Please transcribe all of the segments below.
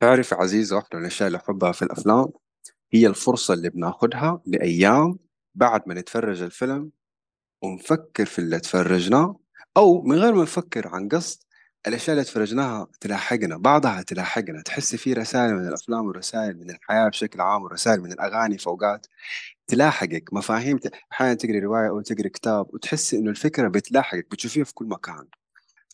تعرف عزيزة واحدة من الأشياء اللي أحبها في الأفلام. هي الفرصة اللي بناخدها لأيام بعد ما نتفرج الفيلم ونفكر في اللي تفرجناه أو من غير ما نفكر عن قصد الأشياء اللي تفرجناها تلاحقنا بعضها تلاحقنا. تحس في رسائل من الأفلام ورسائل من الحياة بشكل عام ورسائل من الأغاني في أوقات تلاحقك. مفاهيم أحيانا تقري رواية أو تقري كتاب وتحس إنه الفكرة بتلاحقك بتشوفيها في كل مكان.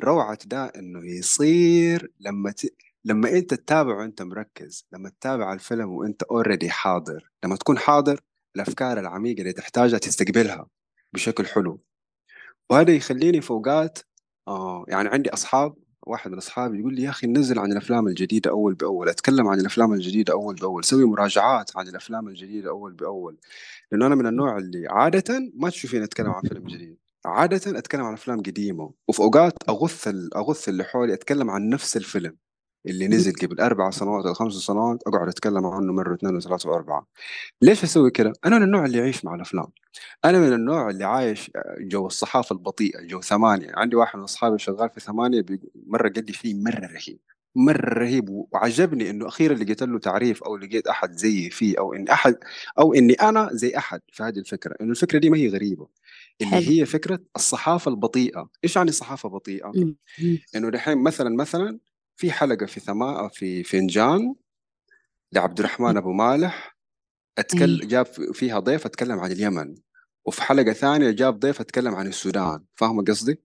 روعة ده إنه يصير لما ت... لما انت تتابع وانت مركز لما تتابع الفيلم وانت already حاضر لما تكون حاضر الأفكار العميقة اللي تحتاجها تستقبلها بشكل حلو. وهذا يخليني في اوقات آه يعني عندي أصحاب واحد من أصحابي يقول لي يا أخي نزل عن الأفلام الجديدة أول بأول أتكلم عن الأفلام الجديدة أول بأول سوي مراجعات عن الأفلام الجديدة أول بأول. لأنه أنا من النوع اللي عادة ما تشوفيني أتكلم عن فيلم جديد. عادة أتكلم عن أفلام قديمة وفي أوقات أغث أغث اللي حولي أتكلم عن نفس الفيلم. اللي نزل قبل أربع سنوات أو خمس سنوات أقعد أتكلم عنه مرة واثنين وثلاثة وأربعة. ليش أسوي كذا؟ أنا من النوع اللي يعيش مع الأفلام. أنا من النوع اللي عايش جو الصحافة البطيئة جو ثمانية. عندي واحد من أصحابي شغال في ثمانية مرة قال لي فيه مرة رهيب مرة رهيب. وعجبني إنه أخيرا لقيت له تعريف أو لقيت أحد زيي فيه أو إن أحد أو إني أنا زي أحد في هذه الفكرة. إنه الفكرة دي ما هي غريبة. اللي حلو. هي فكرة الصحافة البطيئة. إيش يعني صحافة بطيئة؟ إنه دحين مثلا مثلا في حلقة في ثما في فنجان لعبد الرحمن أبو مالح أتكلم إيه. جاب فيها ضيف أتكلم عن اليمن وفي حلقة ثانية جاب ضيف أتكلم عن السودان فاهمة قصدي؟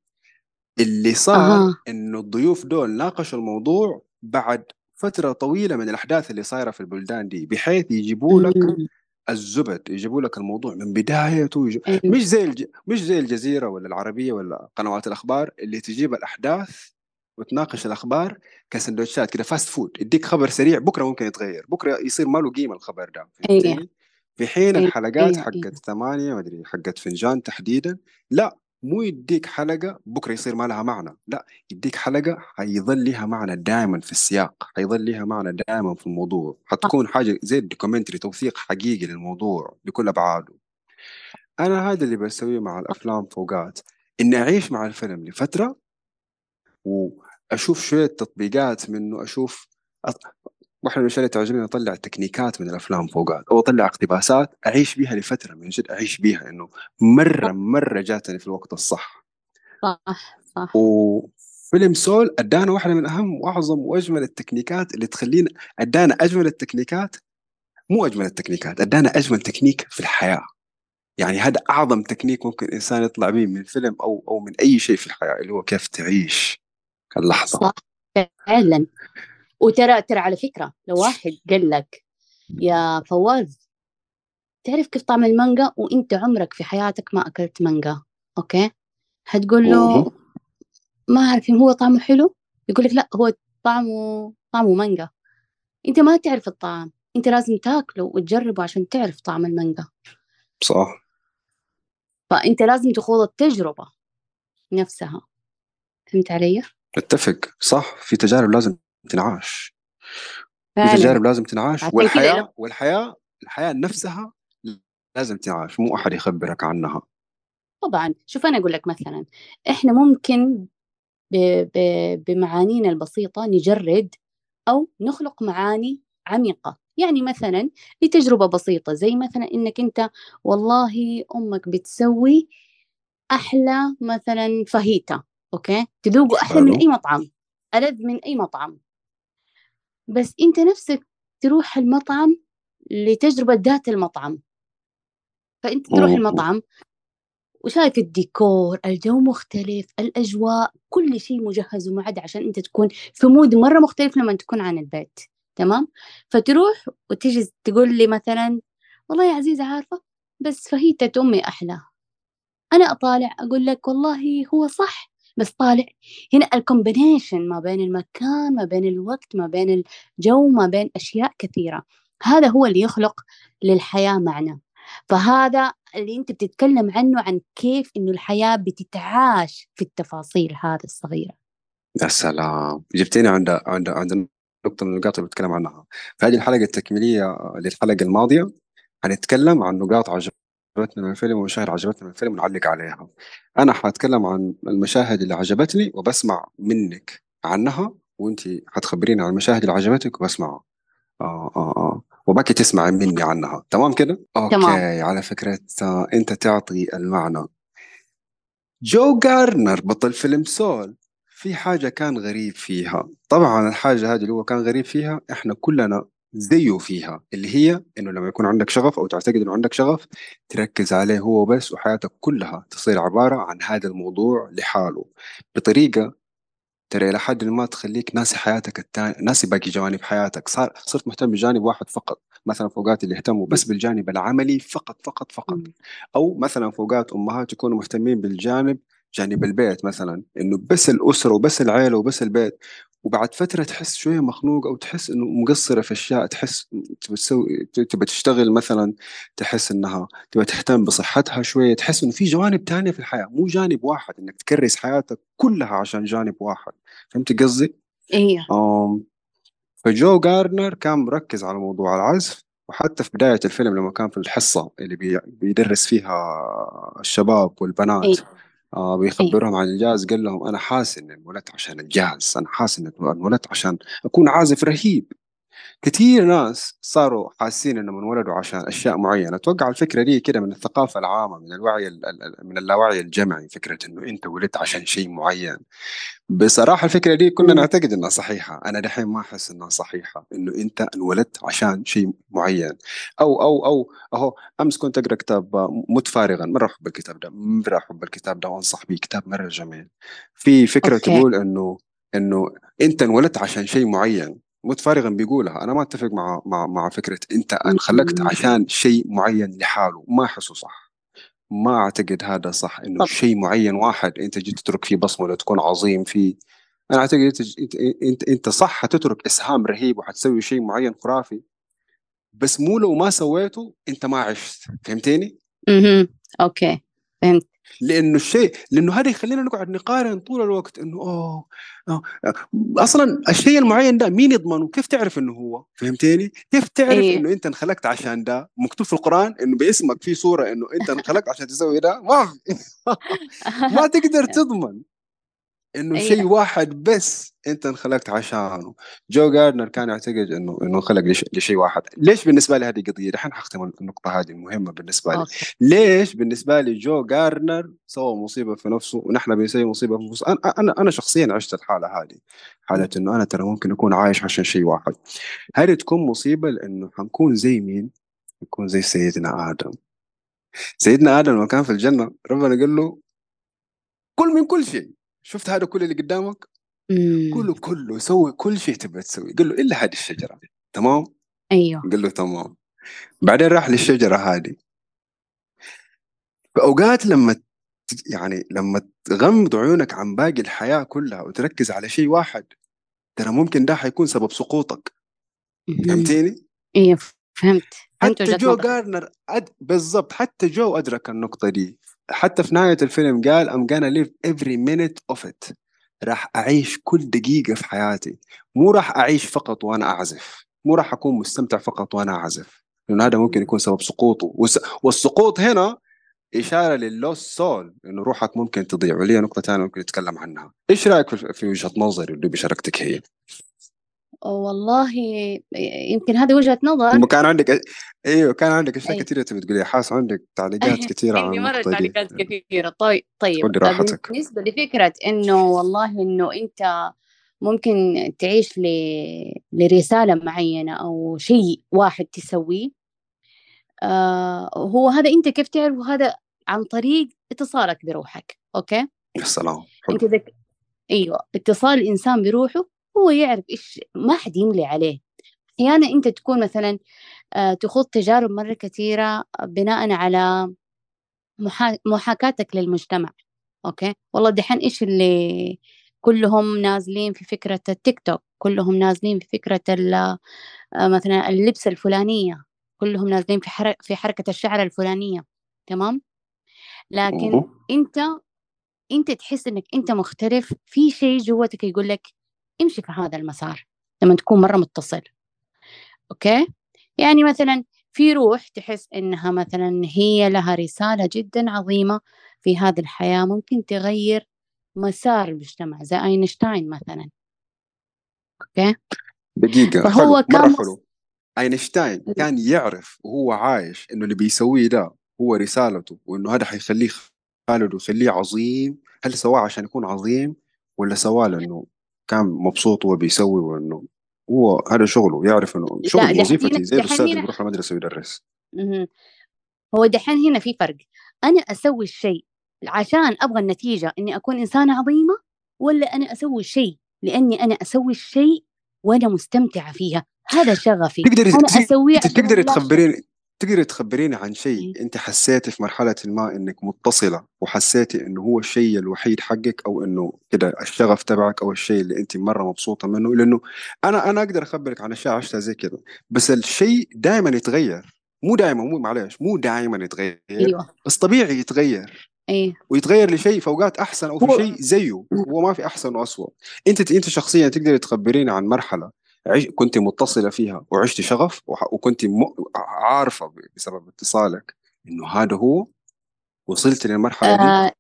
اللي صار أه. إنه الضيوف دول ناقشوا الموضوع بعد فترة طويلة من الأحداث اللي صايرة في البلدان دي بحيث يجيبوا لك الزبد يجيبوا لك الموضوع من بدايته يجيب... إيه. مش زي الج... مش زي الجزيرة ولا العربية ولا قنوات الأخبار اللي تجيب الأحداث وتناقش الأخبار كسندوتشات كده fast food يديك خبر سريع بكرة ممكن يتغير. بكرة يصير ما له قيمة الخبر ده. أيه. في حين أيه. الحلقات أيه. حقت ثمانية ما أدري حقت فنجان تحديدا. لا مو يديك حلقة بكرة يصير ما لها معنى. لا يديك حلقة حيظل لها معنى دائما في السياق حيظل لها معنى دائما في الموضوع. حتكون حاجة زي ال documentary توثيق حقيقي للموضوع بكل أبعاده. أنا هذا اللي بسويه مع الأفلام فوقات. إني أعيش مع الفيلم لفترة واشوف شوية تطبيقات منه أشوف واحدة من الأشياء اللي تعجبني أطلع تكنيكات من الأفلام فوقات أو أطلع اقتباسات أعيش بيها لفترة من جد أعيش بيها إنه مرة مرة جاتني في الوقت الصح. صح صح. وفيلم سول أدانا واحدة من أهم وأعظم وأجمل التكنيكات اللي تخلينا أدانا أجمل التكنيكات مو أجمل التكنيكات أدانا أجمل تكنيك في الحياة. يعني هذا أعظم تكنيك ممكن إنسان يطلع به من فيلم أو أو من أي شيء في الحياة اللي هو كيف تعيش. اللحظه صح. فعلا. وترى ترى على فكرة لو واحد قال لك يا فواز تعرف كيف طعم المانجا؟ وإنت عمرك في حياتك ما أكلت مانجا okay؟ هتقول له ما أعرف هو طعمه حلو؟ يقول لك لا هو طعمه طعمه مانجا. إنت ما تعرف الطعم. إنت لازم تاكله وتجربه عشان تعرف طعم المانجا. صح. فإنت لازم تخوض التجربة نفسها. فهمت علي؟ اتفق صح؟ في تجارب لازم تنعاش. في تجارب لازم تنعاش والحياة والحياة الحياة نفسها لازم تنعاش مو أحد يخبرك عنها. طبعا. شوف أنا أقول لك مثلا إحنا ممكن ب... ب... بمعانينا البسيطة نجرد أو نخلق معاني عميقة. يعني مثلا لتجربة بسيطة زي مثلا إنك أنت والله أمك بتسوي أحلى مثلا فاهيتا. Okay؟ تذوقه أحلى من أي مطعم ألذ من أي مطعم. بس أنت نفسك تروح المطعم لتجربة ذات المطعم. فأنت تروح المطعم وشايف الديكور؟ الجو مختلف الأجواء كل شيء مجهز ومعد عشان أنت تكون في mood مرة مختلف لما تكون عن البيت. تمام؟ فتروح وتجي تقول لي مثلا والله يا عزيزة عارفة بس فهيتة أمي أحلى. أنا أطالع أقول لك والله هو صح بس طالع. هنا الكومبينيشن ما بين المكان ما بين الوقت ما بين الجو ما بين أشياء كثيرة. هذا هو اللي يخلق للحياة معنى فهذا اللي أنت بتتكلم عنه عن كيف إنه الحياة بتتعاش في التفاصيل هذه الصغيرة. يا سلام. جبتيني عند عند عند نقطة من النقاط اللي بتكلم عنها. في هذه الحلقة التكميلية للحلقة الماضية هنتكلم عن نقاط عجب عجبتني من الفيلم ومشاهد عجبتني من الفيلم ونعلق عليها. أنا حأتكلم عن المشاهد اللي عجبتني وبسمع منك عنها وانت حتخبريني عن المشاهد اللي عجبتك وبسمعها. آه آه آه. وباكي تسمعي مني عنها. تمام كده؟ تمام. okay على فكرة آه، أنت تعطي المعنى. جو جارنر بطل فيلم سول. في حاجة كان غريب فيها. طبعا الحاجة هذه اللي هو كان غريب فيها إحنا كلنا زيه فيها اللي هي إنه لما يكون عندك شغف أو تعتقد إنه عندك شغف تركز عليه هو بس وحياتك كلها تصير عبارة عن هذا الموضوع لحاله. بطريقة ترى إلى حد ما تخليك ناسي حياتك التاني ناسي باقي جوانب حياتك. صار صرت مهتم بجانب واحد فقط مثلا فوقات اللي يهتموا بس بالجانب العملي فقط فقط فقط. أو مثلا فوقات أمهات يكونوا مهتمين بالجانب جانب البيت مثلا إنه بس الأسرة وبس العيلة وبس البيت. وبعد فترة تحس شوية مخنوق أو تحس إنه مقصرة في أشياء تحس تبى تسوي تبى تشتغل مثلا تحس إنها تبى تهتم بصحتها شوية تحس إنه في جوانب تانية في الحياة مو جانب واحد إنك تكرس حياتك كلها عشان جانب واحد. فهمت قصدي؟ أيوه فجو جاردنر كان مركز على موضوع العزف وحتى في بداية الفيلم لما كان في الحصة اللي بي بيدرس فيها الشباب والبنات. أيوه آه بيخبرهم عن الجاز قال لهم أنا حاسس إني انولدت عشان الجاز أنا حاسس إني انولدت عشان أكون عازف رهيب. كثير ناس صاروا حاسين انهم انولدوا عشان أشياء معينة. أتوقع الفكرة دي كده من الثقافة العامة من الوعي ال- ال- من اللاوعي الجمعي فكرة إنه أنت ولدت عشان شيء معين. بصراحة الفكرة دي كنا مم. نعتقد إنها صحيحة. أنا دحين ما أحس إنها صحيحة إنه أنت انولدت عشان شيء معين. أو أو أو أهو أمس كنت أقرأ كتاب مت فارغا مره احب الكتاب ده مره احب الكتاب ده وأنصح بيه كتاب مرة جميل. في فكرة أوكي. تقول انه إنه أنت انولدت عشان شيء معين. مت فارغا بيقولها. أنا ما أتفق مع مع مع فكرة أنت انخلقت. عشان شيء معين لحاله. ما أحسه صح. ما أعتقد هذا صح إنه شيء معين واحد أنت جيت تترك فيه بصمة تكون عظيم فيه. أنا أعتقد أنت أنت أنت, صح حتترك إسهام رهيب وحتسوي شيء معين خرافي. بس مو لو ما سويته أنت ما عشت. فهمتني؟ مهم. أوكي. فهمت. لأنه الشيء لأنه هذا يخلينا نقعد نقارن طول الوقت إنه أوه آه، أصلا الشيء المعين ده مين يضمنه؟ كيف تعرف إنه هو؟ فهمتني؟ كيف تعرف إيه إنه أنت انخلقت عشان ده؟ مكتوب في القرآن إنه باسمك في سوره إنه أنت انخلقت عشان تسوي ده؟ ما في ما تقدر تضمن إنه شيء أيوه واحد بس أنت انخلقت عشانه. جو جاردنر كان يعتقد انه إنه انخلق لش- لشيء واحد. ليش بالنسبة لي هذه قضية؟ دحين حختم النقطة هذه المهمه بالنسبة لي. أوكي. ليش بالنسبة لي جو جاردنر سوى مصيبة في نفسه ونحن بنسوي مصيبة في نفسه؟ أنا أنا أنا شخصيا عشت الحالة هذه. حالة إنه أنا ترى ممكن أكون عايش عشان شيء واحد. هذه تكون مصيبة لإنه حنكون زي مين؟ نكون زي سيدنا آدم. سيدنا آدم لما كان في الجنة ربنا قال له كل من كل شيء. شفت هذا كل اللي قدامك. كله كله سوي كل شيء تبغى تسوي. قال له إلا هذه الشجرة. تمام؟ أيوه. قال له تمام. بعدين راح للشجرة هذه. في اوقات لما يعني لما تغمض عيونك عن باقي الحياة كلها وتركز على شيء واحد ترى ممكن ده حيكون سبب سقوطك. فهمتيني؟ أيوه فهمت. فهمت حتى جو جارنر أد... بالضبط حتى جو أدرك النقطة دي. حتى في نهاية الفيلم قال I'm gonna live every minute of it. راح أعيش كل دقيقة في حياتي. مو راح أعيش فقط وأنا أعزف. مو راح أكون مستمتع فقط وأنا أعزف. لأن هذا ممكن يكون سبب سقوطه. والس... والسقوط هنا إشارة للوس سول إنه روحك ممكن تضيع. ولي نقطة ثانية ممكن نتكلم عنها. إيش رأيك في وجهة نظري اللي بشاركتك هي؟ والله يمكن هذه وجهة نظر. كان عندك إيوه كان عندك أشياء أي. كثيرة تبي تقوليها حاس عندك تعليقات عندي مرة النقطة دي. تعليقات كثيرة طيب طيب. خذ راحتك. بالنسبة لفكرة إنه والله إنه أنت ممكن تعيش ل... لرسالة معينة أو شيء واحد تسويه آه هو هذا أنت كيف تعرف؟ هذا عن طريق اتصالك بروحك. أوكي؟ يا سلام. حلو. ذك... أيوة اتصال الإنسان بروحه هو يعرف إيش ما حد يملي عليه. أحيانا أنت تكون مثلا آه تخوض تجارب مرة كثيرة بناء على محا... محاكاتك للمجتمع. أوكي؟ والله دحين إيش اللي كلهم نازلين في فكرة التيك توك؟ كلهم نازلين في فكرة آه، مثلا اللبس الفلانية. كلهم نازلين في حر... في حركة الشعر الفلانية. تمام؟ لكن أوه. أنت أنت تحس إنك أنت مختلف في شيء جوتك يقول لك امشي في هذا المسار لما تكون مرة متصل. أوكي؟ يعني مثلا في روح تحس إنها مثلا هي لها رسالة جدا عظيمة في هذه الحياة ممكن تغير مسار المجتمع زي أينشتاين مثلا. أوكي؟ دقيقة فهو حلو كان حلو. أينشتاين كان يعرف وهو عايش إنه اللي بيسويه ده هو رسالته وإنه هذا حيخليه خالد ويخليه عظيم. هل سواه عشان يكون عظيم ولا سواه لأنه كان مبسوط وهو بيسوي وإنه هو هذا شغله يعرف إنه شغل وظيفتي زي الأستاذ اللي بيروح المدرسة ويدرس. هو دحين هنا في فرق. أنا أسوي الشيء عشان أبغى النتيجة إني أكون إنسانة عظيمة ولا أنا أسوي الشيء لأني أنا أسوي الشيء وأنا مستمتعة فيها؟ هذا شغفي تقدري تقدري تخبريني تقدري تخبريني عن شيء إيه. أنت حسيتي في مرحلة ما إنك متصلة وحسيتي إنه هو الشيء الوحيد حقك أو إنه كده الشغف تبعك أو الشيء اللي أنت مرة مبسوطة منه؟ لأنه أنا أنا أقدر أخبرك عن أشياء عشتها زي كده بس الشيء دائما يتغير. مو دائما مو معلش مو دائما يتغير. أيوه. بس طبيعي يتغير. إيه. ويتغير لشيء في أوقات أحسن أو في شيء زيه هو ما في أحسن واسوء أنت أنت شخصيا تقدري تخبريني عن مرحلة. كنت متصلة فيها وعشت شغف. وكنت. عارفة بسبب اتصالك إنه هذا هو وصلت للمرحله دي آه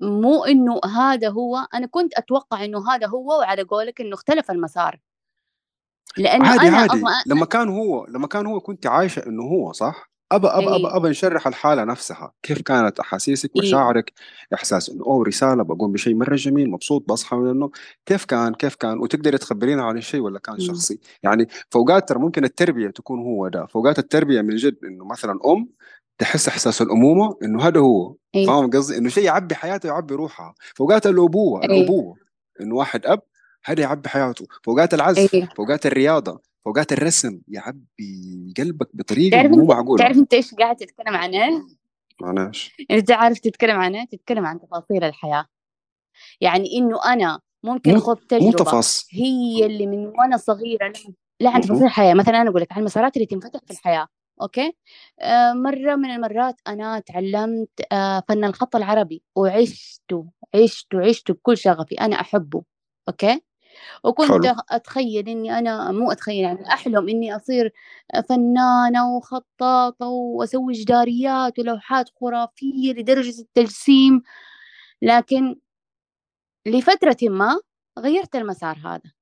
مو إنه هذا هو أنا كنت أتوقع إنه هذا هو وعلى قولك إنه اختلف المسار لأنه عادي أنا عادي لما كان هو لما كان هو كنت عايشة إنه هو صح أبى أبى ابى إيه. أبى نشرح الحالة نفسها كيف كانت أحاسيسك مشاعرك إحساس إنه أوه رسالة بقوم بشيء مرة جميل مبسوط بصحى من النوم. كيف كان؟ كيف كان؟ وتقدري تخبرينا عن الشيء ولا كان. شخصي؟ يعني فوقات ترى ممكن التربية تكون هو ده. فوقات التربية من جد إنه مثلا أم تحس إحساس الأمومة إنه هذا هو. فاهم قصدي؟ إنه شيء يعبي حياته يعبي روحها فوقات الأبوة الأبوة إنه واحد أب هذا يعبي حياته. فوقات العزف فوقات الرياضة. فوقات الرسم يعبي قلبك بطريقة تعرف مو معقولة. تعرف انت إيش قاعد تتكلم عنه؟ معناش. إنت عارف تتكلم عنه؟ تتكلم عن تفاصيل الحياة. يعني إنه أنا ممكن مو خذ مو تجربة تفاصيل. هي اللي من وأنا صغيرة لا عن. تفاصيل الحياة. مثلا أنا أقول لك عن المسارات اللي تنفتح في الحياة أوكي؟ آه مرة من المرات أنا تعلمت آه فن الخط العربي وعشته عشته عشته بكل شغفي. أنا أحبه أوكي؟ وكنت حلو. أتخيل إني أنا مو أتخيل يعني أحلم إني أصير فنانة وخطاطة وأسوي جداريات ولوحات خرافية لدرجة التجسيم. لكن لفترة ما غيرت المسار هذا.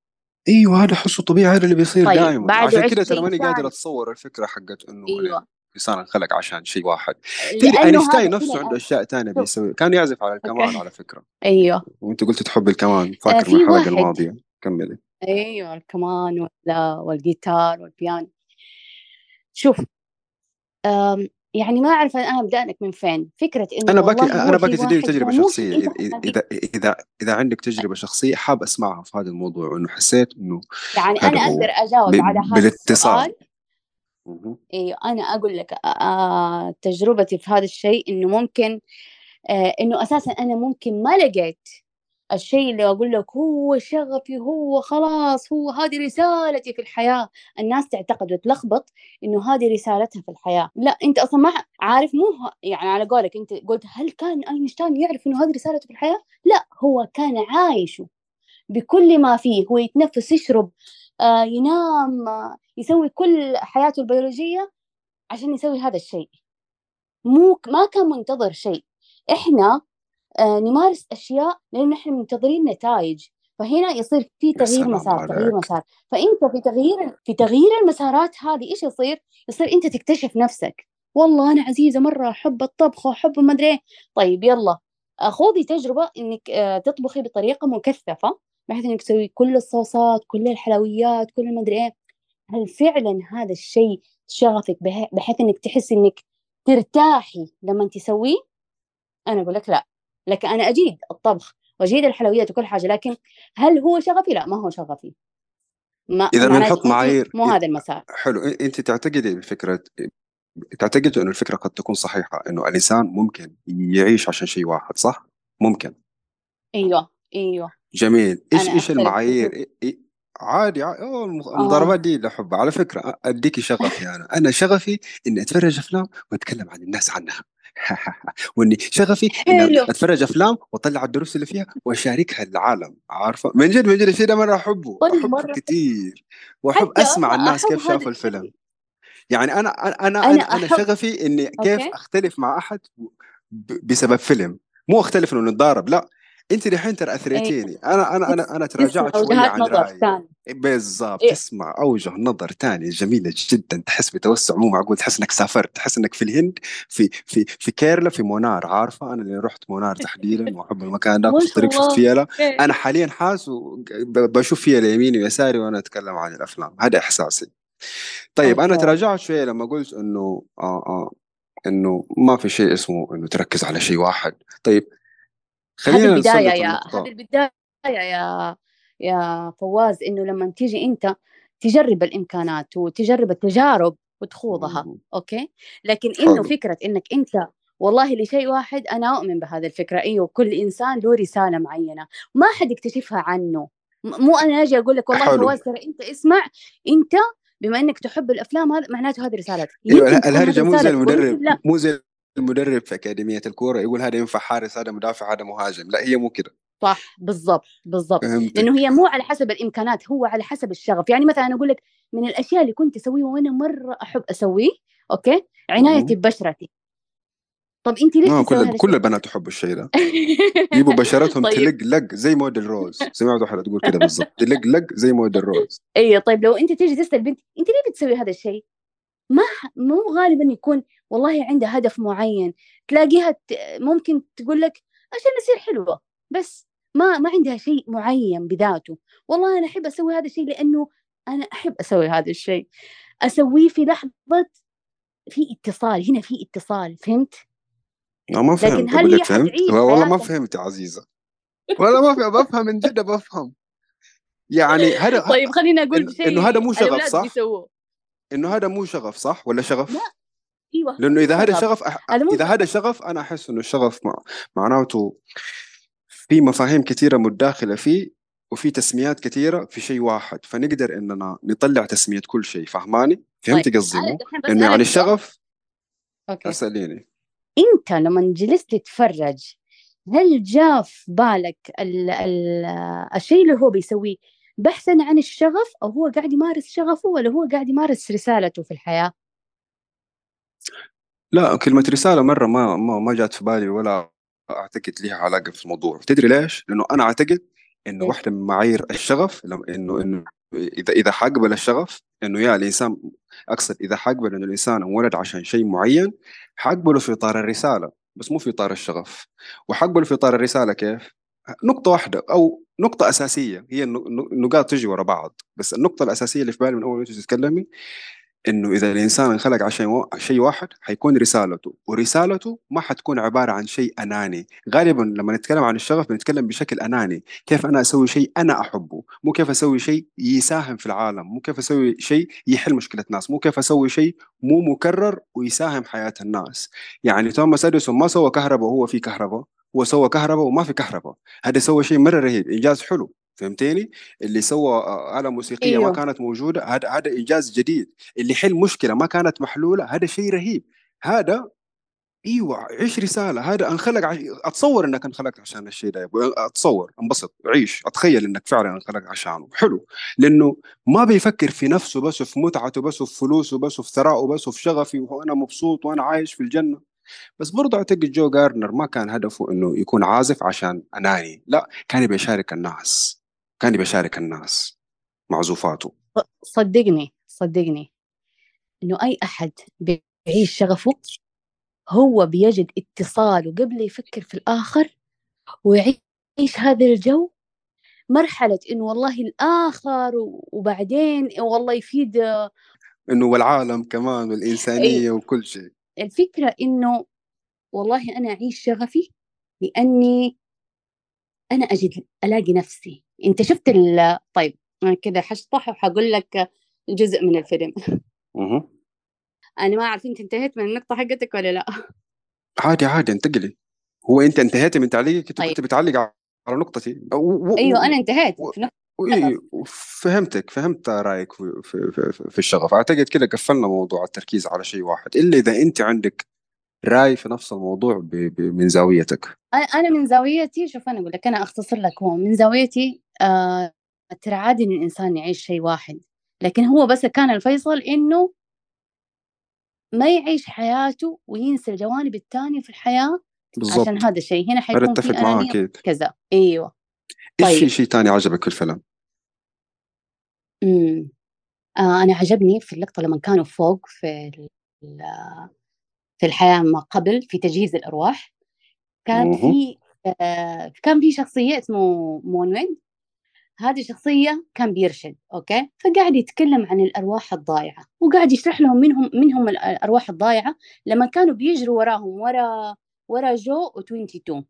إيوه هذا حسه طبيعي هذا اللي بيصير طيب دائما بعده عشان كده ترى ماني قادر أتصور الفكرة حقت إنه أيوة. الانسان انخلق عشان شيء واحد. تدري أينشتاين نفسه عنده أشياء ثانية شوف. بيسوي. كان يعزف على الكمان أوكي. على فكرة. أيوه. وأنت قلت تحب الكمان آه فاكر من في الحلقة الماضية. كملي. أيوه الكمان ولا والجيتار والبيانو شوف يعني ما أعرف أنا أبدأ لك من فين. فكرة إنه أنا باكي أنا باكي تديني تجربة شخصية. شيء إذا إذا إذا عندك تجربة شخصية حاب أسمعها في هذا الموضوع وإنه حسيت إنه يعني هذا أنا هو أقدر أجاوب ب- على هذا بالاتصال. أيوه أنا أقول لك آه تجربتي في هذا الشيء إنه ممكن آه إنه أساسا أنا ممكن ما لقيت الشيء اللي أقول لك هو شغفي هو خلاص هو هذه رسالتي في الحياة. الناس تعتقد وتلخبط إنه هذه رسالتها في الحياة. لا أنت أصلا ما عارف مو يعني على قولك أنت قلت هل كان أينشتاين يعرف إنه هذه رسالته في الحياة؟ لا هو كان عايشه بكل ما فيه. هو يتنفس يشرب آه ينام آه يسوي كل حياته البيولوجية عشان يسوي هذا الشيء. مو ما كان منتظر شيء. إحنا آه نمارس أشياء لأن إحنا منتظرين نتائج. فهنا يصير في تغيير مسار تغيير مسار. فأنت في تغيير في تغيير المسارات هذه إيش يصير؟ يصير أنت تكتشف نفسك. والله أنا عزيزة مرة أحب الطبخ وأحب ما أدري إيه. طيب يلا. آه، خذي تجربة إنك آه، تطبخي بطريقة مكثفة بحيث إنك تسوي كل الصوصات كل الحلويات كل ما أدري إيه. هل فعلا هذا الشيء شغفك بح- بحيث إنك تحس إنك ترتاحي لما تسويه؟ أنا أقول لك لا. لكن أنا أجيد الطبخ وأجيد الحلويات وكل حاجة لكن هل هو شغفي؟ لا ما هو شغفي. ما إذا بنحط معايير. مو هذا المسار. حلو أنت تعتقدي بفكرة تعتقد انه الفكرة قد تكون صحيحة أنه الإنسان ممكن يعيش عشان شيء واحد صح؟ ممكن. أيوه أيوه. جميل. إيش إيش المعايير؟ عادي عادي. آه. المضاربات دي اللي احبها على فكرة اديكي شغفي أنا. أنا شغفي إني أتفرج أفلام وأتكلم عن الناس عنها. وإني شغفي إني حلو. أتفرج أفلام وأطلع الدروس اللي فيها وأشاركها للعالم عارفة؟ من جد من جد الشيء ده أنا أحبه. أحبه مرة. كثير وأحب حتى أسمع الناس أحب كيف هذا شافوا الفيلم. الشيء يعني أنا أنا أنا أنا أنا, أحب شغفي إني كيف أوكي. أختلف مع أحد ب- بسبب فيلم. مو أختلف إنه نتضارب لا. انت دحين ترى إيه. اثريتيني أنا أنا أنا أنا تراجعت وجهات عن رايي بالضبط. إيه. تسمع أوجه نظر تانية جميلة جدا. تحس بتوسع مو معقول تحس إنك سافرت تحس إنك في الهند في في في كيرلا في مونار. عارفة؟ أنا اللي رحت مونار تحديدا وأحب المكان ده ما في الطريق شفت فيلا إيه. أنا حاليا حاس بشوف فيها يميني ويساري وأنا أتكلم عن الأفلام. هذا إحساسي. طيب أنا تراجعت شوية لما قلت انه آه آه إنه ما في شيء اسمه إنه تركز على شيء واحد. طيب هذه خلينا البداية نسلط يا هذه البداية يا يا فواز إنه لما تيجي أنت تجرب الإمكانات وتجرب التجارب وتخوضها مم. أوكي؟ لكن إنه حلو. فكرة إنك أنت والله لشيء واحد أنا أؤمن بهذه الفكرة. أيوه كل إنسان له رسالة معينة. ما حد يكتشفها عنه. مو أنا أجي أقول لك والله فواز ترى أنت اسمع أنت بما إنك تحب الأفلام هذا معناته هذه رسالتك. أيوه هذه مو زي المدرب مو زي المدرب في أكاديمية الكورة يقول هذا ينفع حارس هذا مدافع هذا مهاجم. لا هي مو كده. صح بالضبط بالضبط. لأنه هي مو على حسب الإمكانات هو على حسب الشغف. يعني مثلا أقول لك من الأشياء اللي كنت أسويها وأنا مرة أحب أسويه أوكي؟ عنايتي. ببشرتي طب أنت ليش تسوي كل كل البنات تحب الشيء ده. يجيبوا بشرتهم طيب. تلق لق زي موديل روز. سمعت واحدة تقول كده بالضبط. تلق لق زي موديل روز. اي طيب لو أنت تيجي تسأل بنت أنت ليه بتسوي هذا الشيء؟ ما مو غالبا يكون والله عندها هدف معين. تلاقيها ممكن تقول لك عشان اصير حلوة بس ما ما عندها شيء معين بذاته. والله أنا أحب أسوي هذا الشيء لأنه أنا أحب أسوي هذا الشيء. أسويه في لحظة في اتصال هنا في اتصال فهمت؟ لا ما لكن فهمت. هل أقول هي لك فهمت والله ما فهمت يا عزيزة. والله ما فهمت بفهم من جد بفهم. يعني هذا طيب خليني أقول إنه إنه هذا شيء مو شغف صح؟ إنه هذا مو شغف صح؟ ولا لا شغف؟ إيوه. لأنه إذا هذا شغف أح... إذا هذا شغف أنا أحس إنه الشغف مع... معناته في مفاهيم كثيرة متداخلة فيه وفي تسميات كثيرة في شيء واحد. فنقدر إننا نطلع تسمية كل شيء فهماني؟ طيب فهمت قصدي أنا مو دحين إنه يعني الشغف أوكي. أسأليني. أنت لما جلست تتفرج هل جاء في بالك ال ال الشيء اللي هو بيسويه بحثا عن الشغف أو هو قاعد يمارس شغفه ولا هو قاعد يمارس رسالته في الحياة؟ لا كلمة رسالة مرة ما ما, ما جات في بالي ولا أعتقد لها علاقة في الموضوع. تدري ليش؟ لأنه أنا أعتقد إنه ليش واحدة من معايير الشغف لما إنه إنه إذا إذا حقبل الشغف إنه يا الإنسان أقصد إذا حقبل إنه الإنسان انولد عشان شيء معين حقبله في إطار الرسالة بس مو في إطار الشغف. وحقبله في إطار الرسالة كيف؟ نقطة واحدة أو نقطة أساسية هي النق- النقاط تجي ورا بعض. بس النقطة الأساسية اللي في بالي من أول ما تتكلمي إنه إذا الإنسان انخلق عشان شيء واحد حيكون رسالته. ورسالته ما حتكون عبارة عن شيء أناني. غالبا لما نتكلم عن الشغف بنتكلم بشكل أناني. كيف أنا أسوي شيء أنا أحبه؟ مو كيف أسوي شيء يساهم في العالم. مو كيف أسوي شيء يحل مشكلة ناس مو كيف أسوي شيء مو مكرر ويساهم حياة الناس. يعني توماس أديسون ما سوى كهرباء وهو في كهرباء هو سوى كهرباء وما في كهرباء. هذا سوى شيء مرة رهيب إنجاز حلو. فهمتيني اللي سوى آه، آلة موسيقية ما أيوه. كانت موجودة هذا هذا إنجاز جديد. اللي يحل مشكلة ما كانت محلولة هذا شيء رهيب. هذا أيوه عيش رساله هذا انخلق عش... أتصور إنك انخلقت عشان الشيء ده. أتصور انبسط عيش أتخيل إنك فعلا انخلقت عشانه. حلو. لأنه ما بيفكر في نفسه بس وفي متعته بس وفي فلوسه بس وفي ثرائه بس وفي شغفي وأنا مبسوط وأنا عايش في الجنة. بس برضه أعتقد جو جارنر ما كان هدفه إنه يكون عازف عشان أناني. لا كان يبي يشارك الناس. كان يبي يشارك الناس معزوفاته. صدقني صدقني. إنه أي أحد بيعيش شغفه هو بيجد اتصاله قبل يفكر في الآخر ويعيش هذا الجو مرحلة إنه والله الآخر وبعدين والله يفيد إنه والعالم كمان أي والانسانيه وكل شيء. الفكرة إنه والله أنا أعيش شغفي لأني أنا أجد ألاقي نفسي. أنت شفت ال طيب أنا كده حشطح وحقول لك جزء من الفيلم. مه. أنا ما أعرف أنت انتهيت من النقطة حقتك ولا لا. عادي عادي انتقلي. هو أنت انتهيتي من تعليقك؟ أنت طيب. كنت بتعلق على نقطتي. و... و... أنا و... انتهيت و... في نقطة. إيه، فهمتك فهمت رأيك في, في, في, في الشغف. أعتقد كده قفلنا موضوع التركيز على شيء واحد. إلا إذا أنت عندك رأي في نفس الموضوع ب... ب... من زاويتك؟ أنا أنا من زاويتي شوف أنا أقول لك أنا أختصر لك هو من زاويتي آه ترى عادي إن الإنسان يعيش شيء واحد. لكن هو بس كان الفيصل إنه ما يعيش حياته وينسى الجوانب التانية في الحياة بالضبط. عشان هذا الشيء. هنا حيكون معاه أنانية أكيد. كذا أيوة. إيش في طيب. شيء تاني عجبك في الفيلم؟ أمم. آه أنا عجبني في اللقطة لما كانوا فوق في في الحياة ما قبل في تجهيز الأرواح. كان. في آه كان في شخصية اسمه مونوين هذه شخصية كان بيرشد أوكي؟ فقاعد يتكلم عن الأرواح الضائعة وقاعد يشرح لهم منهم منهم الأرواح الضائعة لما كانوا بيجروا وراهم ورا ورا جو و22